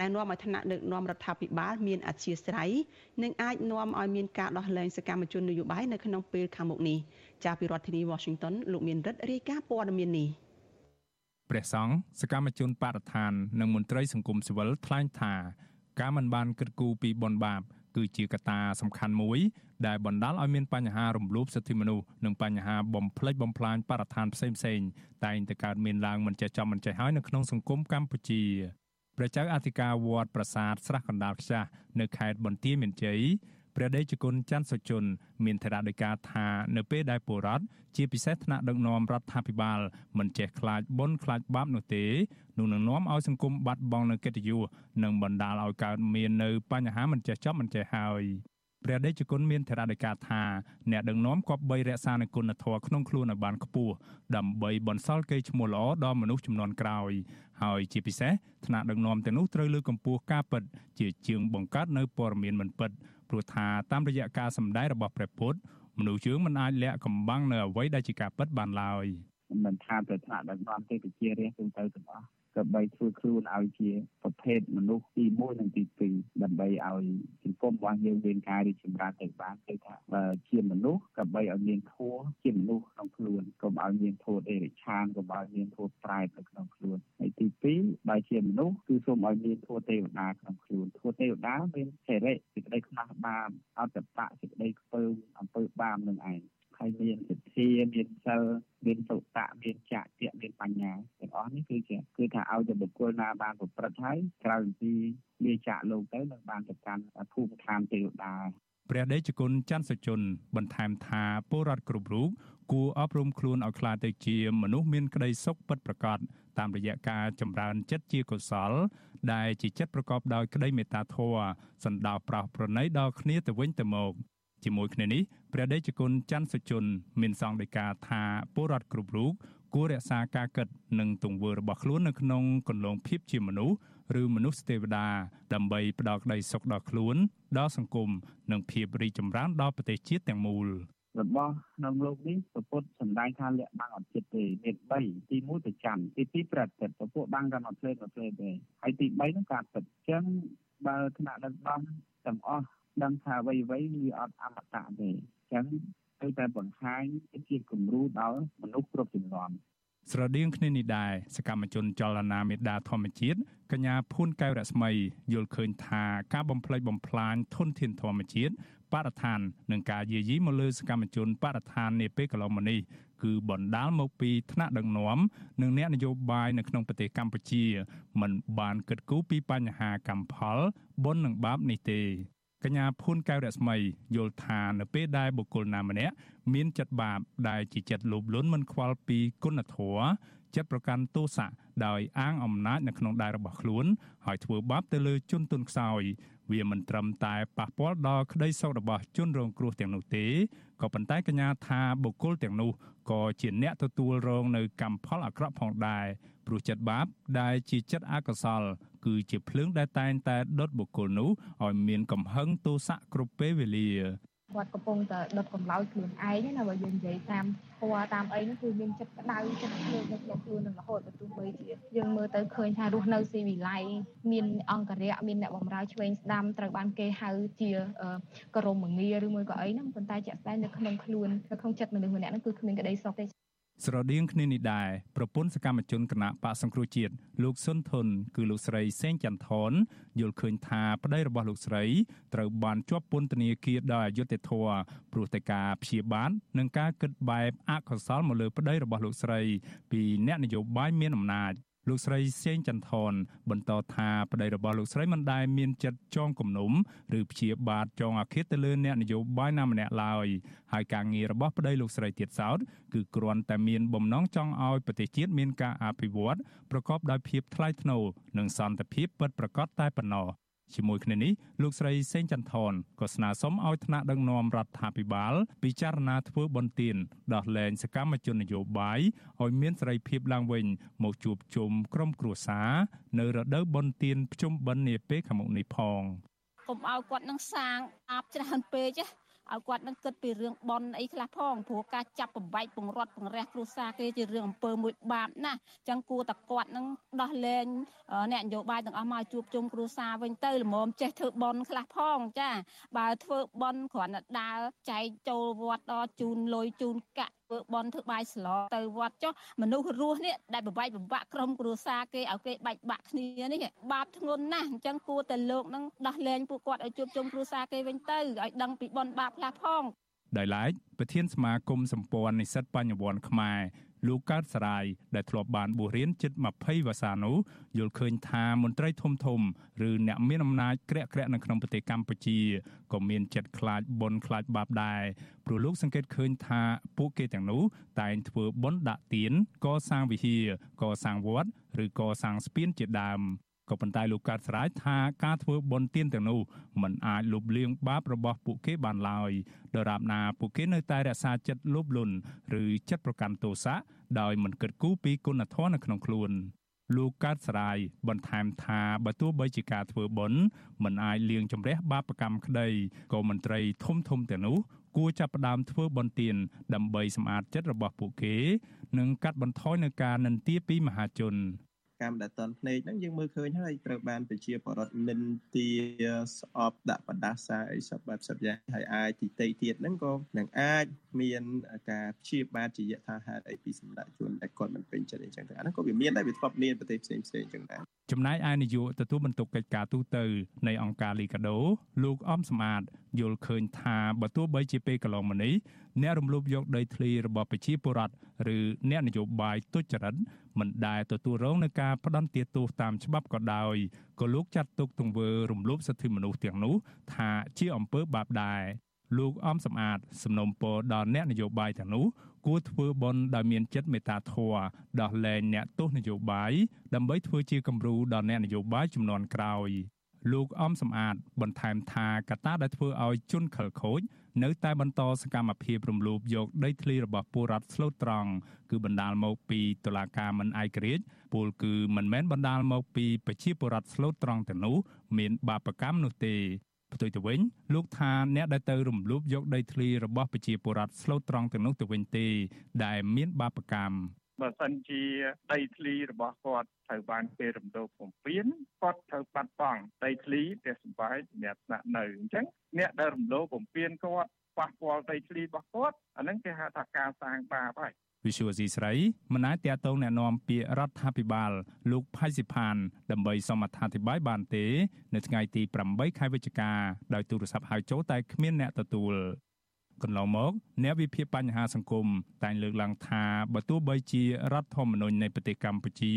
ដែលនាំឲ្យថ្នាក់ដឹកនាំរដ្ឋាភិបាលមានអធិស្ឋ័យនិងអាចនាំឲ្យមានការដោះលែងសកម្មជននយោបាយនៅក្នុងពេលខាងមុខនេះចាប់ពីរដ្ឋធានី Washington លោកមានរិទ្ធរាយការណ៍ព័ត៌មាននេះព្រះសង្ឃសកម្មជនបរិស្ថាននិងមន្ត្រីសង្គមស៊ីវិលថ្លែងថា ការមិនបានគិតគូរពីបនបាប គឺជាកត្តាសំខាន់មួយ ដែលបណ្ដាលឲ្យមានបញ្ហារំលោភសិទ្ធិមនុស្សនិងបញ្ហាបំផ្លិចបំផ្លាញបរិស្ថានផ្សេងៗតែងតែកើតមានឡើងមិនចេះចប់មិនចេះហើយនៅក្នុងសង្គមកម្ពុជា ព្រះចៅអធិការវត្តប្រាសាទស្រះកណ្ដាលខ្ចាស់នៅខេត្តបន្ទាយមានជ័យព្រះដេចគុណច័ន្ទសុជនមានថេរដីកាថានៅពេលដែលពលរដ្ឋជាពិសេសថ្នាក់ដឹកនាំរដ្ឋាភិបាលមិនចេះខ្លាចបុណ្យខ្លាចបាបនោះទេនោះនឹងនាំឲ្យសង្គមបាត់បង់នូវកិត្តិយសនិងបណ្ដាលឲ្យកើតមាននៅបញ្ហាមិនចេះចប់មិនចេះហើយ ព្រះដេចគុណមានធរណីកាថាអ្នកដឹកនាំគប្បីរក្សានូវគុណធម៌ក្នុងខ្លួនឲ្យបានខ្ពស់ដើម្បីបន្សល់កេរ្តិ៍ឈ្មោះល្អដល់មនុស្សចំនួនក្រោយហើយជាពិសេសថ្នាក់ដឹកនាំទាំងនោះត្រូវលើកកម្ពស់ការពិតជាជាងបង្កើតនៅព័ត៌មានមិនពិតព្រោះថាតាមរយៈការសម្ដែងរបស់ព្រះពុទ្ធមនុស្សយើងមិនអាចលាក់កំបាំងនៅអ្វីដែលជាការពិតបានឡើយមិនថាប្រថ្នាក់ដឹកនាំទេជារាជទូទៅទាំងអស់ ដើម្បីធ្វើខ្លួនឲ្យជាប្រភេទមនុស្សទី1និងទី2ដើម្បីឲ្យសង្គមរបស់យើងមានការរីកចម្រើនទៅបានគឺថាបើជាមនុស្សដើម្បីឲ្យមានធម៌ជាមនុស្សក្នុងខ្លួនកុំឲ្យមានធម៌អេរិឆានកុំឲ្យមានធម៌ប្រែតនៅក្នុងខ្លួនហើយទី2បើជាមនុស្សគឺសូមឲ្យមានធម៌ទេវតាក្នុងខ្លួនធម៌ទេវតាមានសេរីសេចក្តីខ្មាស់បាបអត្តបៈសេចក្តីខ្ពើមអំពើបាបនឹងឯង ហើយមានសទ្ធាមានសិលមានសុតៈមានចក្តិមានបញ្ញាទាំងអស់នេះគឺជាគឺថាឲ្យតែបុគ្គលណាបានប្រព្រឹត្តហើយក្រៅពីលាចាកលោកទៅនឹងបានទៅកាន់ភូមិឋានទេវតាព្រះដេចគុណច័ន្ទសុជន បន្ថែមថាពលរដ្ឋគ្រប់រូបគួរអប់រំខ្លួនឲ្យក្លាយទៅជាមនុស្សមានក្តីសុខពិតប្រាកដតាមរយៈការចម្រើនចិត្តជាកុសល ដែលជាចិត្តប្រកបដោយក្តីមេត្តាធម៌សន្តោសប្រោសប្រណីដល់គ្នាទៅវិញទៅមក ជាមួយគ្នានេះព្រះដេចគុណច័ន្ទសុជនមានសង្ឃដីកាថាពលរដ្ឋគ្រប់រូបគួររក្សាការគិតនិងទង្វើរបស់ខ្លួននៅក្នុងកន្លងភាពជាមនុស្សឬមនុស្សទេវតាដើម្បីផ្ដល់ក្តីសុខដល់ខ្លួនដល់សង្គមនិងភាពរីកចម្រើនដល់ប្រទេសជាតិទាំងមូលរបស់ក្នុងលោកនេះពពុទ្ធសំដែងថាលក្ខបាំងអត់ចិត្តទេមាន3ទី1ប្រចាំទី2ប្រតិទពពួកបាំងតែមកផ្លេតមកផ្លេតទេហើយទី3នោះការពិតអញ្ចឹងបើថ្នាក់ដឹកនាំទាំងអស់ ដឹងថាអ្វីអ្វីវាអត់អមតៈទេអញ្ចឹងត្រូវតែបង្ហាញជាគំរូដល់មនុស្សគ្រប់ជំនាន់ស្រដៀងគ្នានេះដែរសកម្មជនចលនាមេដាធម្មជាតិកញ្ញាភួនកែវរស្មីយល់ឃើញថាការបំផ្លិចបំផ្លាញធនធានធម្មជាតិបរិស្ថាននិងការយាយីមកលើសកម្មជនបរិស្ថាននាពេលកន្លងមកនេះគឺបណ្ដាលមកពីថ្នាក់ដឹកនាំនិងអ្នកនយោបាយនៅក្នុងប្រទេសកម្ពុជាមិនបានគិតគូរពីបញ្ហាកម្មផលបុណ្យនិងបាបនេះទេ កញ្ញាភួនកែវរស្មីយល់ថានៅពេលដែលបុគ្គលណាម្នាក់មានចិត្តបាបដែលជាចិត្តលោភលន់មិនខ្វល់ពីគុណធម៌ចិត្តប្រកាន់ទោសៈដោយអាងអំណាចនៅក្នុងដៃរបស់ខ្លួនហើយធ្វើបាបទៅលើជនទុនខ្សោយវាមិនត្រឹមតែប៉ះពាល់ដល់ក្តីសុខរបស់ជនរងគ្រោះទាំងនោះទេក៏ប៉ុន្តែកញ្ញាថាបុគ្គលទាំងនោះក៏ជាអ្នកទទួលរងនៅកម្មផលអាក្រក់ផងដែរ ព្រោះចិត្តបាបដែលជាចិត្តអកុសល គឺជាភ្លើងដែលតែងតែដុតបុគ្គលនោះឲ្យមានកំហឹងទោសៈគ្រប់ពេលវេលាគាត់កំពុងតែដុតកម្លោចខ្លួនឯងណាបើយើងនិយាយតាមធម៌តាមអីហ្នឹងគឺមានចិត្តក្តៅចិត្តភ្លើងនៅក្នុងខ្លួននឹងរហូតបើទោះបីជាយើងមើលទៅឃើញថារស់នៅស៊ីវិល័យមានអង្គរៈមានអ្នកបម្រើឆ្វេងស្ដាំត្រូវបានគេហៅជាក្រមងារឬមួយក៏អីហ្នឹងប៉ុន្តែជាក់ស្ដែងនៅក្នុងខ្លួននៅក្នុងចិត្តមនុស្សម្នាក់ហ្នឹងគឺគ្មានក្តីសុខទេ ស្រដៀងគ្នានេះដែរប្រពន្ធសកម្មជនគណៈបកសង្គ្រោះជាតិលោកសុនធុនគឺលោកស្រីសេងចន្ទថនយល់ឃើញថាប្តីរបស់លោកស្រីត្រូវបានជាប់ពន្ធនាគារដោយអយុត្តិធម៌ព្រោះតែការព្យាបាទនិងការគិតបែបអកុសលមកលើប្តីរបស់លោកស្រីពីអ្នកនយោបាយមានអំណាច លោកស្រីសេងចន្ទថនបន្តថាប្តីរបស់លោកស្រីមិនដែលមានចិត្តចងគំនុំឬព្យាបាទចងអាឃាតទៅលើអ្នកនយោបាយណាម្នាក់ឡើយហើយការងាររបស់ប្តីលោកស្រីទៀតសោតគឺគ្រាន់តែមានបំណងចង់ឲ្យប្រទេសជាតិមានការអភិវឌ្ឍប្រកបដោយភាពថ្លៃថ្នូរនិងសន្តិភាពពិតប្រាកដតែប៉ុណ្ណោះ ជាមួយគ្នានេះលោកស្រីសេងចន្ទថនក៏ស្នើសុំឲ្យថ្នាក់ដឹកនាំរដ្ឋាភិបាល ពិចារណាធ្វើបន្ទានដោះលែងសកម្មជននយោបាយឲ្យមានសេរីភាពឡើងវិញ មកជួបជុំក្រុមគ្រួសារនៅរដូវបន្ទានភ្ជុំបិណ្ឌនាពេលខាងមុខនេះផងកុំឲ្យគាត់នឹងសាងអាបច្រើនពេកណា ឲ្យគាត់នឹងគិតពីរឿងបនអីខ្លះផងព្រោះការចាប់បំបែកបង្រត់បង្រះគ្រួសារគេជារឿងអំពើមួយបាបណាស់អញ្ចឹងគួរតែគាត់នឹងដោះលែងអ្នកនយោបាយទាំងអស់មកជួបជុំគ្រួសារវិញទៅល្មមចេះធ្វើបនខ្លះផងចាបើធ្វើបនគ្រាន់តែដើរចែកចូលវត្តដល់ជូនលុយជូនកាក់ធ្វើបន់ធ្វើបាយស្លទៅវត្តចុះមនុស្សរស់នេះដែលបបែកបំបាក់ក្រុមគ្រួសារគេឲ្យគេបែកបាក់គ្នានេះបាបធ្ងន់ណាស់អញ្ចឹងគួរតែលោកនឹងដោះលែងពួកគាត់ឲ្យជួបជុំគ្រួសារគេវិញទៅឲ្យដឹងពីបន់បាបខ្លះផងដោយឡែកប្រធានសមាគមសម្ព័ន្ធនិស្សិតបញ្ញវន្តខ្មែរ លោកកើតសរាយដែលធ្លាប់បានបួសរៀនជិត20វស្សានោះយល់ឃើញថាមន្ត្រីធំធំឬអ្នកមានអំណាចក្រាក់ក្រាក់នៅក្នុងប្រទេសកម្ពុជាក៏មានចិត្តខ្លាចបុណ្យខ្លាចបាបដែរព្រោះលោកសង្កេតឃើញថាពួកគេទាំងនោះតែងធ្វើបុណ្យដាក់ទានកសាងវិហារកសាងវត្តឬកសាងស្ពានជាដើម ក៏ប៉ុន្តែលោកកើតស្រាយថាការធ្វើបុណ្យទានទាំងនោះมันអាចលុបលាងបាបរបស់ពួកគេបានឡើយដរាបណាពួកគេនៅតែរក្សាចិត្តលោភលន់ឬចិត្តប្រកាន់ទោសៈដោយមិនគិតគូរពីគុណធម៌នៅក្នុងខ្លួនលោកកើតស្រាយបន្ថែមថាបើទោះបីជាការធ្វើបុណ្យមិនអាចលាងជម្រះបាបកម្មក្តីក៏មន្ត្រីធំធំទាំងនោះគួរចាប់ផ្ដើមធ្វើបន្ទានដើម្បីសម្អាតចិត្តរបស់ពួកគេ និងកាត់បន្ថយនឹងការនិន្ទាពីមហាជន កម្មដែលតន់ភ្នែកហ្នឹងយើងមើលឃើញហើយត្រូវបានប្រជាពលរដ្ឋនិន្ទាស្អប់ដាក់បដាសាអីសពបែបសពយ៉ាងហើយអាចទីតីទៀតហ្នឹងក៏នឹងអាចមានការព្យាបាទជាយថាហេតុអីពីសម្ដេចជនដែលគាត់មិនពេញចិត្តអីចឹងទៅអាហ្នឹងក៏វាមានដែរវាធ្លាប់មានប្រទេសផ្សេងផ្សេងចឹងដែរ ចំណែកឯនាយកទទួលបន្ទុកកិច្ចការទូតនៃអង្គការលីកាដូលោកអំសំអាតយល់ឃើញថាបើទោះបីជាពេលកន្លងមកនេះអ្នករំលោភយកដីធ្លីរបស់ប្រជាពលរដ្ឋឬអ្នកនយោបាយទុច្ចរិតមិនដែលទទួលរងនឹងការផ្ដន្ទាទោសតាមច្បាប់ក៏ដោយក៏លោកចាត់ទុកទង្វើរំលោភសិទ្ធិមនុស្សទាំងនោះថាជាអំពើបាបដែរ លោកអំសំអាតសំណូមពរដល់អ្នកនយោបាយទាំងនោះគួរធ្វើបន់ដោយមានចិត្តមេត្តាធម៌ដោះលែងអ្នកទោសនយោបាយដើម្បីធ្វើជាគំរូដល់អ្នកនយោបាយចំនួនក្រោយលោកអំសំអាតបន្ថែមថាកត្តាដែលធ្វើឲ្យជនខិលខូចនៅតែបន្តសកម្មភាពរំលោភយកដីធ្លីរបស់ពលរដ្ឋស្លូតត្រង់គឺបណ្ដាលមកពីតុលាការមិនឯករាជ្យពលគឺមិនមែនបណ្ដាលមកពីប្រជាពលរដ្ឋស្លូតត្រង់ទាំងនោះមានបាបកម្មនោះទេ ផ្ទុយទៅវិញលោកថាអ្នកដែលទៅរំលោភយកដីធ្លីរបស់ប្រជាពលរដ្ឋស្លូតត្រង់ទាំងនោះទៅវិញទេ ដែលមានបាបកម្មបើសិនជាដីធ្លីរបស់គាត់ត្រូវបានគេរំលោភបំពានគាត់ត្រូវបាត់បង់ដីធ្លីផ្ទះសម្បែងសម្រាប់ស្នាក់នៅអញ្ចឹងអ្នកដែលរំលោភបំពានគាត់ប៉ះពាល់ដីធ្លីរបស់គាត់អាហ្នឹងគេហៅថាការសាងបាបហើយ វិសុវស៊ីស្រីមិនអាចតាកតងណែនាំពាក្យរដ្ឋាភិបាល លោកផៃសិផាន ដើម្បីសមអត្ថាធិប្បាយបានទេ នៅថ្ងៃទី8ខែវិច្ឆិកាដោយទូរស័ព្ទហៅចូលតែគ្មានអ្នកទទួលកន្លងមកអ្នកវិភាគបញ្ហាសង្គមតែងលើកឡើងថាបើទោះបីជារដ្ឋធម្មនុញ្ញនៃប្រទេសកម្ពុជា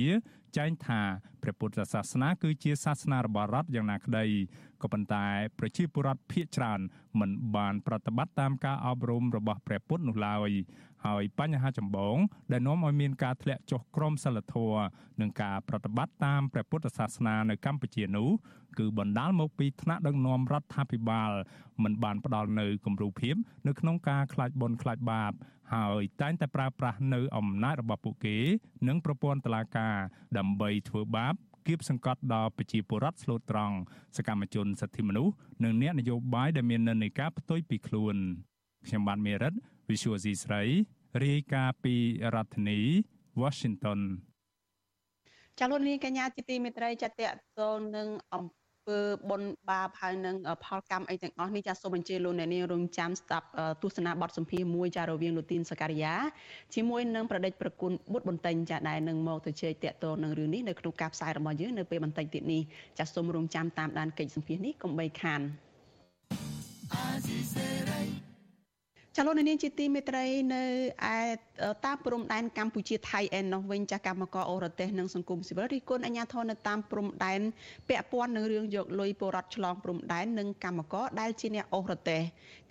ចែងថាព្រះពុទ្ធសាសនាគឺជាសាសនារបស់រដ្ឋយ៉ាងណាក្តីក៏ប៉ុន្តែប្រជាពលរដ្ឋភាគច្រើនមិនបានប្រតិបត្តិតាមការអប់រំរបស់ព្រះពុទ្ធនោះឡើយ ហើយបញ្ហាចម្បងដែលនាំឲ្យមានការធ្លាក់ចុះក្រមសីលធម៌និងការប្រតិបត្តិតាមព្រះពុទ្ធសាសនានៅកម្ពុជានោះគឺបណ្ដាលមកពីថ្នាក់ដឹកនាំរដ្ឋាភិបាលមិនបានផ្ដល់នៅគំរូភាពនៅក្នុងការខ្លាចបុណ្យខ្លាចបាប ហើយតែងតែប្រើប្រាស់នៅអំណាចរបស់ពួកគេ និងប្រព័ន្ធតុលាការ ដើម្បីធ្វើបាបគៀបសង្កត់ដល់ប្រជាពលរដ្ឋស្លូតត្រង់សកម្មជនសិទ្ធិមនុស្សនិងអ្នកនយោបាយដែលមាននិន្នាការផ្ទុយពីខ្លួនខ្ញុំបានមេរិត Visual C ស្រី រាយការណ៍ពីរដ្ឋធានី Washington ចាលោកនាងកញ្ញាជាទីមេត្រីចាតតទៅនឹងអំពើបុណ្យបាបហើយនឹងផលកម្មអីទាំងអស់នេះចាសូមអញ្ជើញលោកអ្នកនាងរងចាំស្ដាប់ទស្សនាបទសម្ភាសន៍មួយចារវាងលោកទីនសការីយ៉ាជាមួយនឹងប្រដេចប្រគុណបុត្របន្ទិញចាដែលនឹងមកទៅជែកតាក់ទងនឹងរឿងនេះនៅក្នុងការផ្សាយរបស់យើងនៅពេលបន្តិចទៀតនេះចាសូមរងចាំតាមដានកិច្ចសម្ភាសន៍នេះកុំបីខានអាស៊ីសេរី ចលនានាងជាទីមេត្រីនៅឯ តាមព្រំដែនកម្ពុជាថៃឯណោះវិញចាស់កម្មករអូរទេសនិងសង្គមស៊ីវិលរីគុណអាញាធននៅតាមព្រំដែនពាក់ព័ន្ធនឹងរឿងយកលុយពលរដ្ឋឆ្លងព្រំដែននិងកម្មករដែលជាអ្នកអូរទេស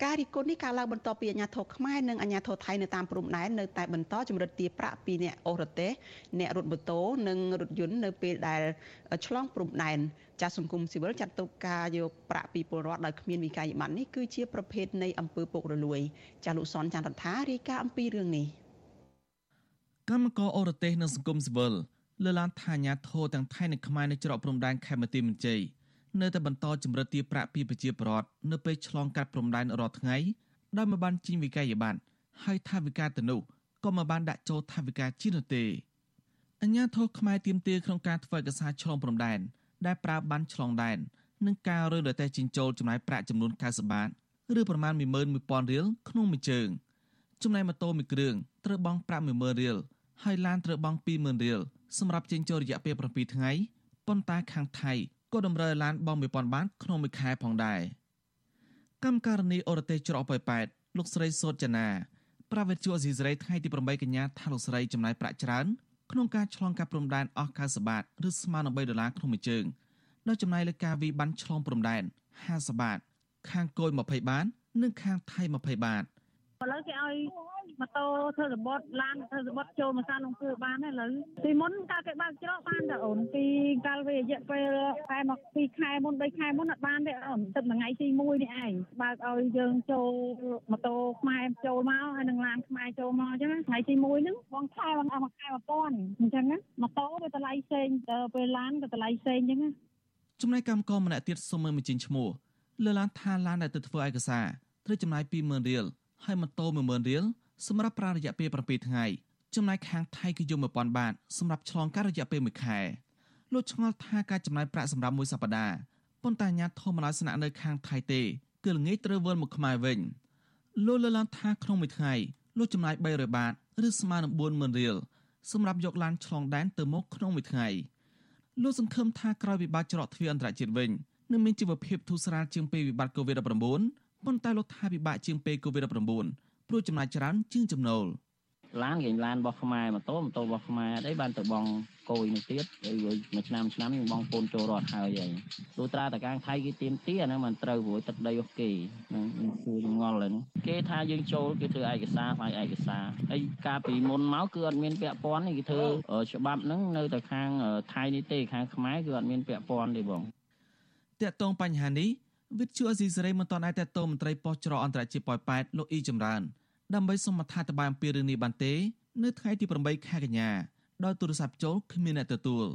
ការរីគុណនេះកើតឡើងបន្ទាប់ពីអាញាធរខ្មែរនិងអាញាធរថៃនៅតាមព្រំដែននៅតែបន្តចម្រិតទារប្រាក់ពីអ្នកអូរទេសអ្នករត់ម៉ូតូនិងរថយន្តនៅពេលដែលឆ្លងព្រំដែនចាស់សង្គមស៊ីវិលចាត់ទុកការយកប្រាក់ពីពលរដ្ឋដោយគ្មានវិក័យប័ណ្ណនេះគឺជាប្រភេទនៃអំពើពុករលួយចាស់លោកសនចន្ទរដ្ឋារាយការណ៍អំពីរឿងនេះ កម្មករអរទេសនិងសង្គមស៊ីវិលលើឡានថាញាធរទាំងថៃនិងខ្មែរនៅច្រកព្រំដែនខេមរទីមន្ជ័យនៅតែបន្តចម្រិតទារប្រាក់ពីប្រជាពលរដ្ឋនៅពេលឆ្លងកាត់ព្រំដែនរាល់ថ្ងៃដោយមិនបានជិញវិក័យប័ណ្ណហើយថាវិការទៅនោះក៏មិនបានដាក់ចូលថាវិការជានោះទេអញ្ញាធរខ្មែរទៀមទាក្នុងការធ្វើឯកសារឆ្លងព្រំដែនដែលប្រើបានឆ្លងដែននិងការរើលើតែចិញ្ចូលចំណាយប្រាក់ចំនួន90បាតឬប្រមាណ11000រៀលក្នុងមួយជើង ចំណែកម៉ូតូមួយគ្រឿងត្រូវបង់ប្រាក់10000រៀល ហើយឡានត្រូវបង់20000រៀលសម្រាប់ចិញ្ចូលរយៈពេល7ថ្ងៃប៉ុន្តែខាងថៃក៏តម្រូវឡានបង់1000បាតក្នុងមួយខែផងដែរកម្មការនីអរទេសច្រកប៉ោយប៉ែតលោកស្រីសោតចនាប្រាវិទ្យាអេស៊ីសរ៉ៃថ្ងៃទី8កញ្ញាថាលោកស្រីចំណាយប្រាក់ច្រើនក្នុងការឆ្លងកាត់ព្រំដែនអស់90បាតឬស្មើនឹង3ដុល្លារក្នុងមួយជើងដោយចំណាយលើការវិបានឆ្លងព្រំដែន50បាតខាងគយ20បាតនិងខាងថៃ20បាតឥឡូវគេឲ្យ ម៉ូតូធ្វើរបត់ឡានធ្វើរបត់ចូលមកសានក្នុងគឺបានឥឡូវពីមុនកាលគេបើកច្រកបានតែអូនពីកាលវារយៈពេលខែមកពីខែមុន3ខែមុនអត់បានទេអូនទឹកថ្ងៃទី1នេះឯងបើកឲ្យយើងចូលម៉ូតូខ្មែរចូលមកហើយនឹងឡានខ្មែរចូលមកអញ្ចឹងថ្ងៃទី1ហ្នឹងបងខែបងអស់មួយខែ1000អញ្ចឹងណាម៉ូតូវាតម្លៃផ្សេងទៅពេលឡានក៏តម្លៃផ្សេងអញ្ចឹងណាចំណែកកម្មករម្នាក់ទៀតសុំមើលបញ្ចេញឈ្មោះលើឡានថាឡានដែលទៅធ្វើឯកសារត្រូវចំណាយ20000រៀលហើយម៉ូតូ10000រៀល សម្រាប់ប្រើរយៈពេល7ថ្ងៃចំណែកខាងថៃគឺយក1000បាតសម្រាប់ឆ្លងកាត់រយៈពេល1ខែលោកឆ្ងល់ថាការចំណាយប្រាក់សម្រាប់មួយសប្តាហ៍ប៉ុន្តែអាញាធមឲ្យស្នាក់នៅខាងថៃទេគឺល្ងាចត្រូវវិលមកខ្មែរវិញលោកលើកឡើងថាក្នុងមួយថ្ងៃលោកចំណាយ300បាតឬស្មើនឹង40000រៀលសម្រាប់យកឡានឆ្លងដែនទៅមកក្នុងមួយថ្ងៃលោកសង្ឃឹមថាក្រោយវិបត្តិច្រកទ្វារអន្តរជាតិវិញនឹងមានជីវភាពធូរស្រាលជាងពេលវិបត្តិ COVID-19 ប៉ុន្តែលោកថាពិបាកជាងពេល COVID-19 ព្រោះចំណាយច្រើនជាងចំណូលឡានគេឡានរបស់ខ្មែរម៉ូតូម៉ូតូរបស់ខ្មែរអីបានទៅបងគោយនេះទៀតមួយឆ្នាំឆ្នាំនេះបងពូនចូលរត់ហើយហើយលុត្រាតកាងថៃគេទៀមទាហ្នឹងมันត្រូវព្រោះទឹកដីរបស់គេហ្នឹងគឺងល់ហ្នឹងគេថាយើងចូលគេធ្វើឯកសារផ្នែកឯកសារហើយកាលពីមុនមកគឺអត់មានពាក់ព័ន្ធនេះគេធ្វើច្បាប់ហ្នឹងនៅតែខាងថៃនេះទេខាងខ្មែរគឺអត់មានពាក់ព័ន្ធទេបងតកតងបញ្ហានេះ វិទ្យុអេស៊ីសេរីមិនទាន់អាចតតមន្ត្រីប៉ុស្តិ៍ច្រកអន្តរជាតិប៉ោយប៉ែតលោកអ៊ីចម្រើន ដើម្បីសូមអត្ថាធិប្បាយអំពីរឿងនេះបានទេ នៅថ្ងៃទី8ខែកញ្ញាដោយទូរស័ព្ទចូលគ្មានអ្នកទទួល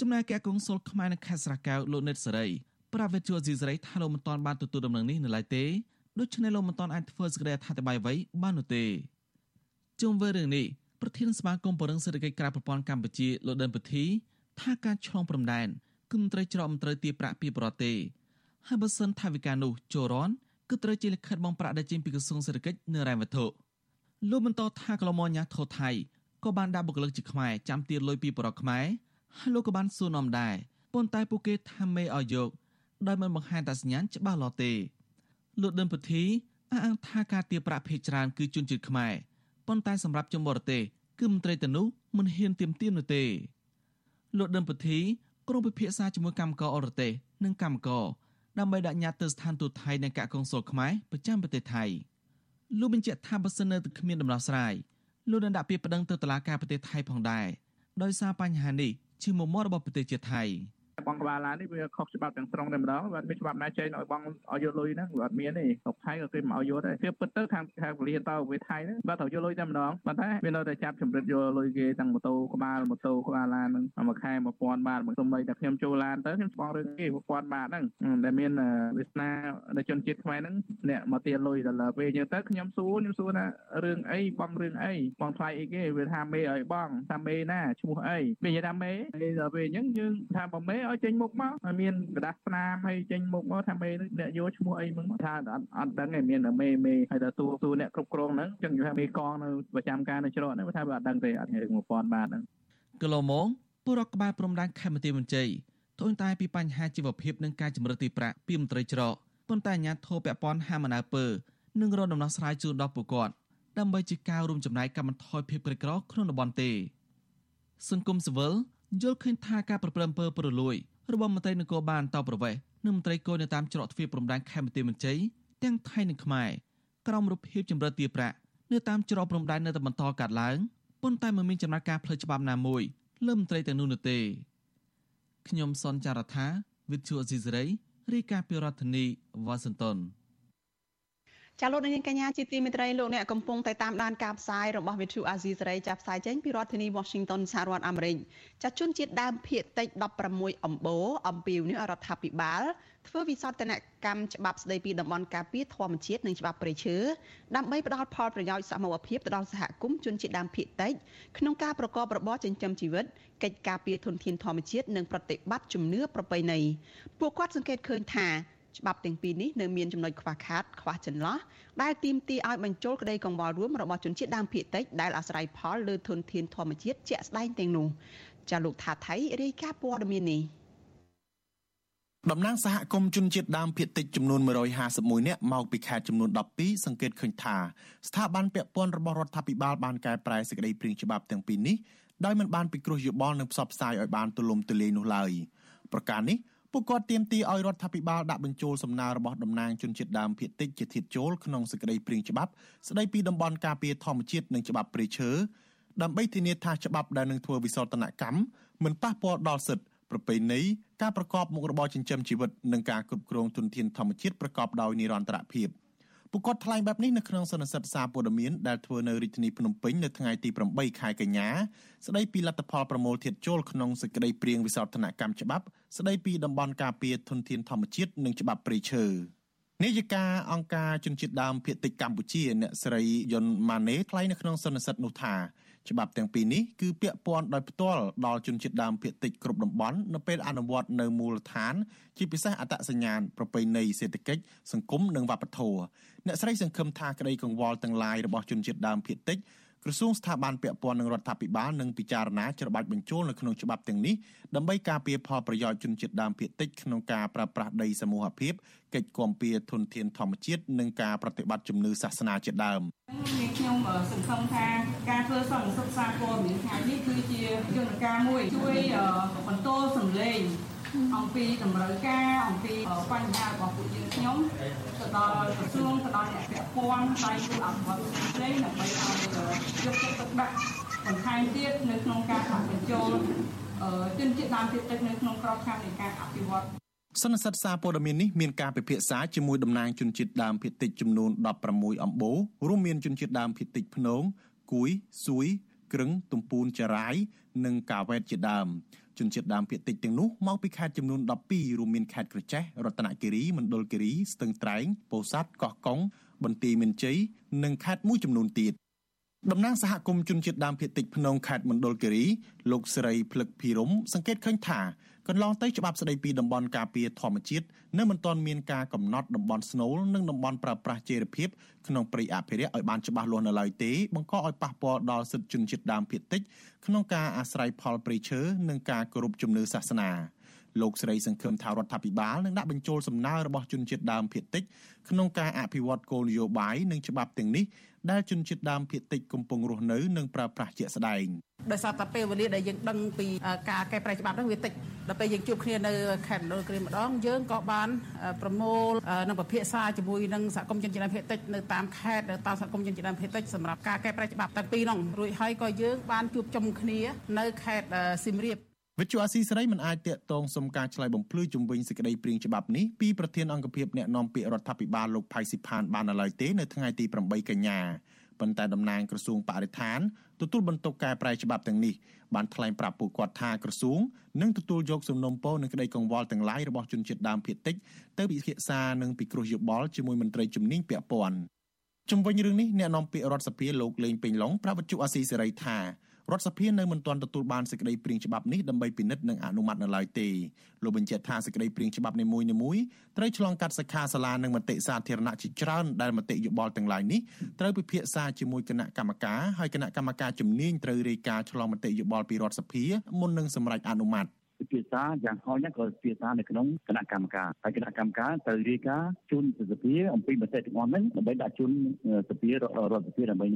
ចំណែកឯកុងស៊ុលខ្មែរនៅខេត្តស្រះកែវលោកនិតសេរីប្រាវិទ្យុអេស៊ីសេរីថាលោកមិនទាន់បានទទួលដំណឹងនេះនៅឡើយទេដូច្នេះលោកមិនទាន់អាចធ្វើសេចក្តីអត្ថាធិប្បាយអ្វីបាននោះទេជុំវិញរឿងនេះប្រធានសមាគមបរិងសេដ្ឋកិច្ចក្រៅប្រព័ន្ធកម្ពុជាលោកដិនពធីថាការឆ្លងព្រំដែនគឺមន្ត្រីច្រកមន្ត្រីទារប្រាក់ពីប្រទេស ហើយបើសិនថាវិការនោះចូលរនគឺត្រូវជាលិខិតបងប្រាក់ដែលចេញពីក្រសួងសេដ្ឋកិច្ចនិងរ៉ែវត្ថុលោកបន្តថាកន្លងមកញ៉ាថោថៃក៏បានដាក់បុគ្គលិកជាខ្មែរចាំទៀតលុយពីបរិវត្តខ្មែរហើយលោកក៏បានសួរនាំដែរប៉ុន្តែពួកគេថាមេឲ្យយកដោយមិនបង្ហាញតាសញ្ញាណច្បាស់លាស់ទេលោកដិនពធីអះអាងថាការទារប្រាក់ភេកច្រើនគឺជនជាតិខ្មែរប៉ុន្តែសម្រាប់ជនបរទេសគឺមន្ត្រីទៅនោះមិនហ៊ានទៀមទាមនោះទេលោកដិនពធីក្រុមពិភាក្សាជាមួយកម្មករអរទេសនិងកម្មករ ដើម្បីដាក់ញត្តិទៅស្ថានទូតថៃនិងកាកុងស៊ុលខ្មែរប្រចាំប្រទេសថៃលោកបញ្ជាក់ថាបើសិននៅតែគ្មានដំណោះស្រាយលោកនឹងដាក់ពាក្យប្តឹងទៅតុលាការប្រទេសថៃផងដែរដោយសារបញ្ហានេះជាមុំមាត់របស់ប្រទេសជាតិថៃ។ បងក្បាលឡាននេះវាខុសច្បាប់ទាំងស្រុងតែម្ដងបាទមានច្បាប់ណាចេញឲ្យបងឲ្យយកលុយហ្នឹងបាទមានទេស្រុកថៃក៏គេមិនឲ្យយកដែរវាពិតទៅខាងខាងពលានតើវាថៃហ្នឹងបាទត្រូវយកលុយតែម្ដងបាទតែវានៅតែចាប់ចម្រិតយកលុយគេទាំងម៉ូតូក្បាលម៉ូតូក្បាលឡានហ្នឹងមួយខែ1000បាតសំបីតែខ្ញុំចូលឡានទៅខ្ញុំស្បងរឿងគេ1000បាតហ្នឹងដែលមានវាសនានៃជនជាតិខ្មែរហ្នឹងអ្នកមកទាលុយដល់ពេលយើងទៅខ្ញុំសួរខ្ញុំសួរថារឿងអីបងរឿងអីបងថ្លៃអីគេវាថាមេឲ្យបងថាមេណាឈ្មោះអីវានិយាយថាមេដល់ពេលអញ្ចឹងយើងថាបើមេឲ្យចេញមុខមកហើយមានกระดาษស្នាមហើយចេញមុខមកថាមេអ្នកយកឈ្មោះអីมึงថាអត់អត់ដឹងឯមានមេមេហើយដល់ទូទូអ្នកគ្រប់គ្រងហ្នឹងចឹងនិយាយថាមេកងនៅប្រចាំការនៅច្រកហ្នឹងថាវាអត់ដឹងទេអត់រឿង1000បាតហ្នឹងគីឡូម៉ងពលរដ្ឋក្បែរព្រំដែនខេមរៈមន្ជ័យត្អូញតែពីបញ្ហាជីវភាពនិងការជំរឿទីប្រាក់ពីមន្ត្រីច្រកប៉ុន្តែអាញាធរពពាន់ហាមអនាពើនឹងរកដំណោះស្រាយជូនដល់ពួកគាត់ដើម្បីជាការរួមចំណែកកាត់បន្ថយភាពក្រីក្រក្នុងតំបន់ទេសង្គមស៊ីវិល យល់ឃើញថាការប្រព្រឹត្តអំពើពុករលួយរបស់មន្ត្រីនគរបាលតប្រវេសនិងមន្ត្រីគយនៅតាមច្រកទ្វារព្រំដែនខេមរៈមន្ជ័យទាំងថៃនិងខ្មែរក្រោមរូបភាពចម្រិតទាប្រាក់នៅតាមច្រកព្រំដែននៅតែបន្តកាត់ឡើងប៉ុន្តែមិនមានចំណាត់ការផ្លូវច្បាប់ណាមួយលើមន្ត្រីទាំងនោះនោះទេខ្ញុំសនចាររថាវិទ្យុអេស៊ីសរ៉ៃរាយការណ៍ពីរដ្ឋធានីវ៉ាស៊ីនតោន ចាលោកនាងកញ្ញាជាទីមេត្រីលោកអ្នកកំពុងតែតាមដានការផ្សាយរបស់ Vithu Azizi សេរីចាប់ផ្សាយចេញពីរដ្ឋធានី Washington សហរដ្ឋអាមេរិកចាជនជាតិដើមភាគតិច16អំបូរអំពីវនេះរដ្ឋាភិបាលធ្វើវិសោធនកម្មច្បាប់ស្តីពីតំបន់ការពារធម្មជាតិនិងច្បាប់ព្រៃឈើដើម្បីផ្ដល់ផលប្រយោជន៍សមូហភាពទៅដល់សហគមន៍ជនជាតិដើមភាគតិចក្នុងការប្រកបរបរចិញ្ចឹមជីវិតកិច្ចការពារធនធានធម្មជាតិនិងប្រតិបត្តិជំនឿប្រពៃណីពួកគាត់សង្កេតឃើញថា ច្បាប់ទាំងពីរនេះនៅមានចំណុចខ្វះខាតខ្វះចន្លោះដែលទាមទារឲ្យបញ្ចូលក្តីកង្វល់រួមរបស់ជនជាតិដើមភាគតិចដែលអាស្រ័យផលលើធនធានធម្មជាតិជាក់ស្ដែងទាំងនោះចាលោកថាថៃរាយការណ៍ព័ត៌មាននេះតំណាងសហគមន៍ជនជាតិដើមភាគតិចចំនួន151នាក់មកពីខេត្តចំនួន12សង្កេតឃើញថាស្ថាប័នពាក់ព័ន្ធរបស់រដ្ឋាភិបាលបានកែប្រែសេចក្តីព្រាងច្បាប់ទាំងពីរនេះដោយមិនបានពិគ្រោះយោបល់និងផ្សព្វផ្សាយឲ្យបានទូលំទូលាយនោះឡើយប្រការនេះ ពួកគាត់ទាមទារឲ្យរដ្ឋាភិបាលដាក់បញ្ចូលសំណើរបស់តំណាងជនជាតិដើមភាគតិចជាធាតចូលក្នុងសេចក្តីព្រាងច្បាប់ស្តីពីតំបន់ការពារធម្មជាតិនិងច្បាប់ព្រៃឈើដើម្បីធានាថាច្បាប់ដែលនឹងធ្វើវិសោធនកម្មមិនប៉ះពាល់ដល់សិទ្ធិប្រពៃណីការប្រកបមុខរបរចិញ្ចឹមជីវិតនិងការគ្រប់គ្រងទុនធានធម្មជាតិប្រកបដោយនិរន្តរភាព។ ពួកគាត់ថ្លែងបែបនេះនៅក្នុងសន្និសីទសារព័ត៌មានដែលធ្វើនៅរាជធានីភ្នំពេញនៅថ្ងៃទី8ខែកញ្ញាស្ដីពីលទ្ធផលប្រមូលធាតុចូលក្នុងសេចក្តីព្រាងវិសោធនកម្មច្បាប់ស្ដីពីតំបន់ការពារធនធានធម្មជាតិនិងច្បាប់ព្រៃឈើនាយិកាអង្គការជនជាតិដើមភាគតិចកម្ពុជាអ្នកស្រីយុនម៉ាណេថ្លែងនៅក្នុងសន្និសីទនោះថា ច្បាប់ទាំងពីរនេះគឺពាក់ព័ន្ធដោយផ្ទាល់ដល់ជនជាតិដើមភាគតិចគ្រប់តំបន់នៅពេលអនុវត្តនៅមូលដ្ឋាន ជាពិសេសអត្តសញ្ញាណប្រពៃណីសេដ្ឋកិច្ចសង្គមនិងវប្បធម៌អ្នកស្រីសង្ឃឹមថាក្តីកង្វល់ទាំងឡាយរបស់ជនជាតិដើមភាគតិច ក្រសួងស្ថាប័នពាក់ព័ន្ធនឹងរដ្ឋាភិបាលនឹងពិចារណាច្របាច់បញ្ចូលនៅក្នុងច្បាប់ទាំងនេះដើម្បីការពារផលប្រយោជន៍ជនជាតិដើមភាគតិចក្នុងការប្រើប្រាស់ដីសមូហភាពកិច្ចគាំពារធនធានធម្មជាតិនិងការប្រតិបត្តិជំនឿសាសនាជាដើមខ្ញុំសង្ឃឹមថាការធ្វើសន្និសីទសារព័ត៌មានថ្ងៃនេះគឺជាយន្តការមួយជួយបន្តសម្លេង អំពីតម្រូវការអំពីបញ្ហារបស់ពួកយើងខ្ញុំទៅដល់ក្រសួងទៅដល់អ្នកពាក់ព័ន្ធដៃគូអភិវឌ្ឍផ្សេងដើម្បីឲ្យយកចិត្តទុកដាក់បន្ថែមទៀតនៅក្នុងការដាក់បញ្ចូលជនជាតិដើមភាគតិចនៅក្នុងក្របខ័ណ្ឌនៃការអភិវឌ្ឍសន្និសីទសារព័ត៌មាននេះមានការពិភាក្សាជាមួយតំណាងជនជាតិដើមភាគតិចចំនួន16អំបូររួមមានជនជាតិដើមភាគតិចភ្នង គួយសួយក្រឹង ទំពូនចារាយ និងកាវ៉ែតជាដើម ជនជាតិដើមភាគតិចទាំងនោះមកពីខេត្តចំនួន12រួមមានខេត្តក្រចេះរតនគិរីមណ្ឌលគិរីស្ទឹងត្រែងពោធិ៍សាត់កោះកុងបន្ទាយមានជ័យនិងខេត្តមួយចំនួនទៀតតំណាងសហគមន៍ជនជាតិដើមភាគតិចភ្នំខេត្តមណ្ឌលគិរីលោកស្រីភ្លឹកភីរំសង្កេតឃើញថា កន្លងទៅច្បាប់ស្តីពីតំបន់ការពារធម្មជាតិនៅមិនទាន់មានការកំណត់តំបន់ស្នូលនិងតំបន់ប្រើប្រាស់ចេរភាពក្នុងព្រៃអភិរក្សឲ្យបានច្បាស់លាស់នៅឡើយទេបង្កឲ្យប៉ះពាល់ដល់សិទ្ធិជនជាតិដើមភាគតិចក្នុងការអាស្រ័យផលព្រៃឈើនិងការគោរពជំនឿសាសនាលោកស្រីសង្ឃឹមថារដ្ឋាភិបាលនឹងដាក់បញ្ចូលសំណើរបស់ជនជាតិដើមភាគតិចក្នុងការអភិវឌ្ឍគោលនយោបាយនិងច្បាប់ទាំងនេះ ដែលជនជាតិដើមភាគតិចកំពុងរស់នៅនិងប្រើប្រាស់ជាក់ស្ដែងដោយសារតែពេលវេលាដែលយើងដឹងពីការកែប្រែច្បាប់ហ្នឹងវាតិចដល់ពេលយើងជួបគ្នានៅខេត្តមណ្ឌលគិរីម្ដងយើងក៏បានប្រមូលនិងពិភាក្សាជាមួយនឹងសហគមន៍ជនជាតិដើមភាគតិចនៅតាមខេត្តតាមសហគមន៍ជនជាតិដើមភាគតិចសម្រាប់ការកែប្រែច្បាប់ទាំងពីរហ្នឹងរួចហើយក៏យើងបានជួបជុំគ្នានៅខេត្តសៀមរាប វិទ្យុអាស៊ីសេរីមិនអាចតាក់ទងសុំការឆ្លើយបំភ្លឺជំវិញសេចក្តីព្រាងច្បាប់នេះពីប្រធានអង្គភិបអ្នកណែនាំពាក្យរដ្ឋាភិបាលលោកផៃស៊ីផានបាននៅឡើយទេនៅថ្ងៃទី8កញ្ញាប៉ុន្តែតំណាងក្រសួងបរិស្ថានទទួលបន្ទុកកែប្រែច្បាប់ទាំងនេះបានថ្លែងប្រាប់ពួកគាត់ថាក្រសួងនឹងទទួលយកសំណុំពរនិងក្តីកង្វល់ទាំងឡាយរបស់ជនជាតិដើមភាគតិចទៅពិភាក្សានិងពិគ្រោះយោបល់ជាមួយមន្ត្រីជំនាញពាក់ព័ន្ធជំវិញរឿងនេះអ្នកនាំពាក្យរដ្ឋសភាលោកលេងពេញឡុងប្រាប់វិទ្យុអាស៊ីសេរីថា រដ្ឋសភានៅមិនទាន់ទទួលបានសេចក្តីព្រាងច្បាប់នេះដើម្បីពិនិត្យនិងអនុម័តនៅឡើយទេលោកបញ្ជាក់ថាសេចក្តីព្រាងច្បាប់នីមួយៗត្រូវឆ្លងកាត់សិក្ខាសាលានិងមតិសាធារណៈជាច្រើនដែលមតិយោបល់ទាំងឡាយនេះត្រូវពិភាក្សាជាមួយគណៈកម្មការហើយគណៈកម្មការជំនាញត្រូវរាយការណ៍ឆ្លងមតិយោបល់ពីរដ្ឋសភាមុននឹងសម្រេចអនុម័តពិ ភាក្សាយ៉ាងហោចណាស់ក៏ពិភាក្សានៅក្នុងគណៈកម្មការហើយគណៈកម្មការត្រូវរាយការណ៍ជូនសភាអំពីមតិទាំងអស់ហ្នឹងដើម្បីដាក់ជូនសភារដ្ឋសភាដើម្បី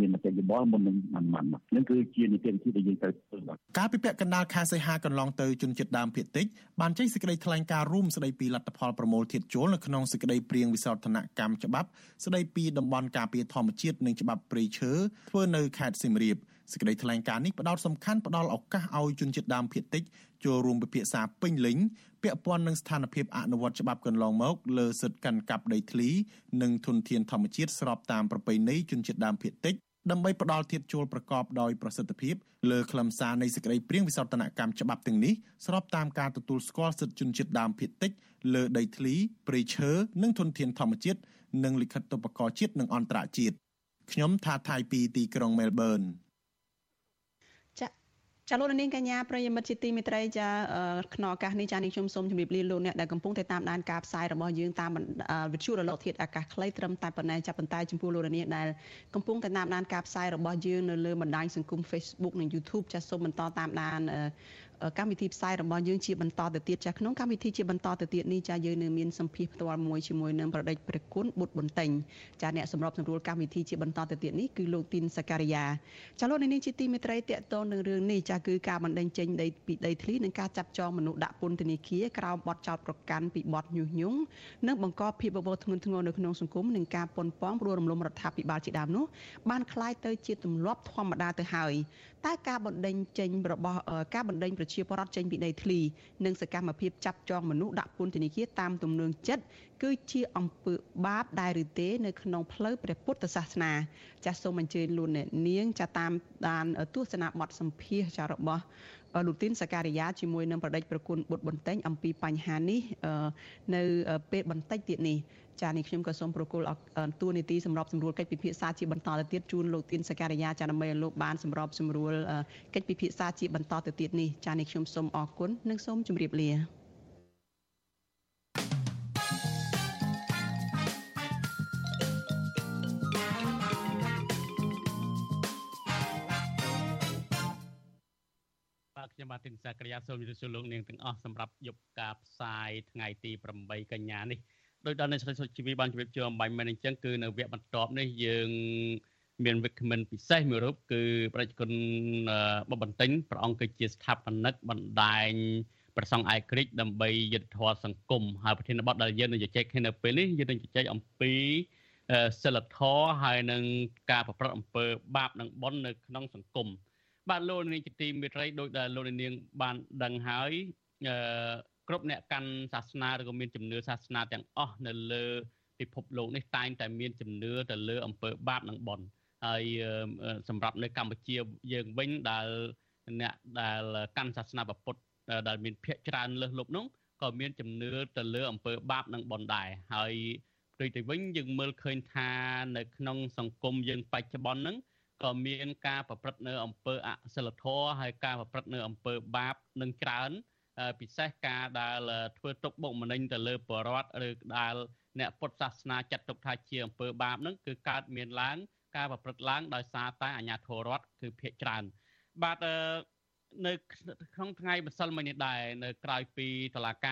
មានមតិយោបល់មុននឹងអនុម័តហ្នឹងគឺជានីតិវិធីដែលយើងត្រូវធ្វើការពិភាក្សាកណ្ដាលខែសីហាកន្លងទៅជនជាតិដើមភាគតិចបានចេញសេចក្តីថ្លែងការណ៍រួមស្តីពីលទ្ធផលប្រមូលធាតុចូលនៅក្នុងសេចក្តីព្រាងវិសោធនកម្មច្បាប់ស្តីពីតំបន់ការពារធម្មជាតិនិងច្បាប់ព្រៃឈើធ្វើនៅខេត្តសៀមរាប សេចក្តីថ្លែងការណ៍នេះផ្ដោតសំខាន់ផ្ដល់ឱកាសឲ្យជនជាតិដើមភាគតិចចូលរួមពិភាក្សាពេញលេញពាក់ព័ន្ធនឹងស្ថានភាពអនុវត្តច្បាប់កន្លងមកលើសិទ្ធិកាន់កាប់ដីធ្លីនិងធនធានធម្មជាតិស្របតាមប្រពៃណីជនជាតិដើមភាគតិចដើម្បីផ្ដល់ធាតុចូលប្រកបដោយប្រសិទ្ធភាពលើខ្លឹមសារនៃសេចក្តីព្រាងវិសោធនកម្មច្បាប់ទាំងនេះស្របតាមការទទួលស្គាល់សិទ្ធិជនជាតិដើមភាគតិចលើដីធ្លីព្រៃឈើនិងធនធានធម្មជាតិនិងលិខិតទុបករជាតិនិងអន្តរជាតិខ្ញុំថាថៃពីទីក្រុងមែលប៊ន ចាលោកនាងកញ្ញាប្រិយមិត្តជាទីមេត្រីចាក្នុងឱកាសនេះចានេះខ្ញុំសូមជម្រាបលាលោកអ្នកដែលកំពុងតែតាមដានការផ្សាយរបស់យើងតាមវិទ្យុរលកធាតុអាកាសខ្លីត្រឹមតែប៉ុណ្ណេះចាប់ប៉ុន្តែចំពោះលោកនាងដែលកំពុងតែតាមដានការផ្សាយរបស់យើងនៅលើបណ្ដាញសង្គម Facebook និង YouTube ចាសូមបន្តតាមដាន កម្មវិធីផ្សាយរបស់យើងជាបន្តទៅទៀតចាក្នុងកម្មវិធីជាបន្តទៅទៀតនេះចាយើងនឹងមានសម្ភារផ្ទាល់មួយជាមួយនឹងប្រដេចព្រះគុណបុត្របន្ទិញចាអ្នកសម្របសម្រួលកម្មវិធីជាបន្តទៅទៀតនេះគឺលោកទីនសការីយ៉ាចាលោកនេះជាទីមេត្រីតកតងនឹងរឿងនេះចាគឺការបណ្តេញចេញដីពីដីធ្លីនិងការចាប់ចងមនុស្សដាក់ពន្ធនាគារក្រោមបទចោទប្រកាន់ពីបទញុះញង់និងបង្កភាពវឹកវរធ្ងន់ធ្ងរនៅក្នុងសង្គមនិងការប៉ុនប៉ងព្រោះរំលំរដ្ឋាភិបាលជាដើមនោះបានคล้ายទៅជាទម្លាប់ធម្មតាទៅហើយ តើការបណ្ដេញចេញរបស់ការបណ្ដេញប្រជាពលរដ្ឋចេញពីដីធ្លីនិងសកម្មភាពចាប់ចងមនុស្សដាក់ពន្ធនាគារតាមទំនឹងចិត្តគឺជាអំពើបាបដែរឬទេនៅក្នុងផ្លូវព្រះពុទ្ធសាសនាចាសសូមអញ្ជើញលោកអ្នកនាងចាតាមដានទស្សនាបទសម្ភាសចារបស់ លោកទីនសការីយ៉ាជាមួយនឹងប្រដេចប្រគុណបុត្របន្ទែងអំពីបញ្ហានេះនៅពេលបន្តិចទៀតនេះចានេះខ្ញុំក៏សូមប្រគល់តួនាទីសម្របសម្រួលកិច្ចពិភាក្សាជាបន្តទៅទៀតជូនលោកទីនសការីយ៉ាចាដើម្បីឲ្យលោកបានសម្របសម្រួលកិច្ចពិភាក្សាជាបន្តទៅទៀតនេះចានេះខ្ញុំសូមអរគុណនិងសូមជម្រាបលា ខ្ញុំបាទទីនសាក្រាយាសូមជម្រាបសួរលោកនាងទាំងអស់សម្រាប់យប់ការផ្សាយថ្ងៃទី8កញ្ញានេះដោយដល់នៅស្រីសុជីវីបានជម្រាបជូនអំបញ្ញមែនអញ្ចឹងគឺនៅវគ្គបន្ទាប់នេះយើងមានវិក្កាមិនពិសេសមួយរូបគឺប្រជាជនបបន្ទិញព្រះអង្គគឺជាស្ថាបនិកបណ្ដាញប្រសង់ឯករាជ្យដើម្បីយុទ្ធធម៌សង្គមហើយប្រធានបទដែលយើងនឹងជជែកគ្នានៅពេលនេះយើងនឹងជជែកអំពីសិលធម៌ហើយនឹងការប្រព្រឹត្តអំពើបាបនិងបុណ្យនៅក្នុងសង្គម បាទលោកនាងជាទីមេត្រីដោយដែលលោកនាងបានដឹងហើយអឺគ្រប់អ្នកកាន់សាសនាឬក៏មានជំនឿសាសនាទាំងអស់នៅលើពិភពលោកនេះតែងតែមានជំនឿទៅលើអំពើបាបនិងបុណ្យហើយសម្រាប់នៅកម្ពុជាយើងវិញដែលអ្នកដែលកាន់សាសនាពុទ្ធដែលមានភ័ក្ច្រើនលើសលប់នោះក៏មានជំនឿទៅលើអំពើបាបនិងបុណ្យដែរហើយផ្ទុយទៅវិញយើងមើលឃើញថានៅក្នុងសង្គមយើងបច្ចុប្បន្នហ្នឹង ក៏មានការប្រព្រឹត្តនៅអំពើអសិលធម៌ហើយការប្រព្រឹត្តនៅអំពើបាបនឹងច្រើនពិសេសការដែលធ្វើទុកបុកម្នេញទៅលើបរដ្ឋឬដែលអ្នកពុទ្ធសាសនាចាត់ទុកថាជាអំពើបាបហ្នឹងគឺកើតមានឡើងការប្រព្រឹត្តឡើងដោយសារតែអាជ្ញាធររដ្ឋគឺភាកច្រើនបាទនៅក្នុងថ្ងៃម្សិលមិញនេះដែរនៅក្រៅពីតឡាការ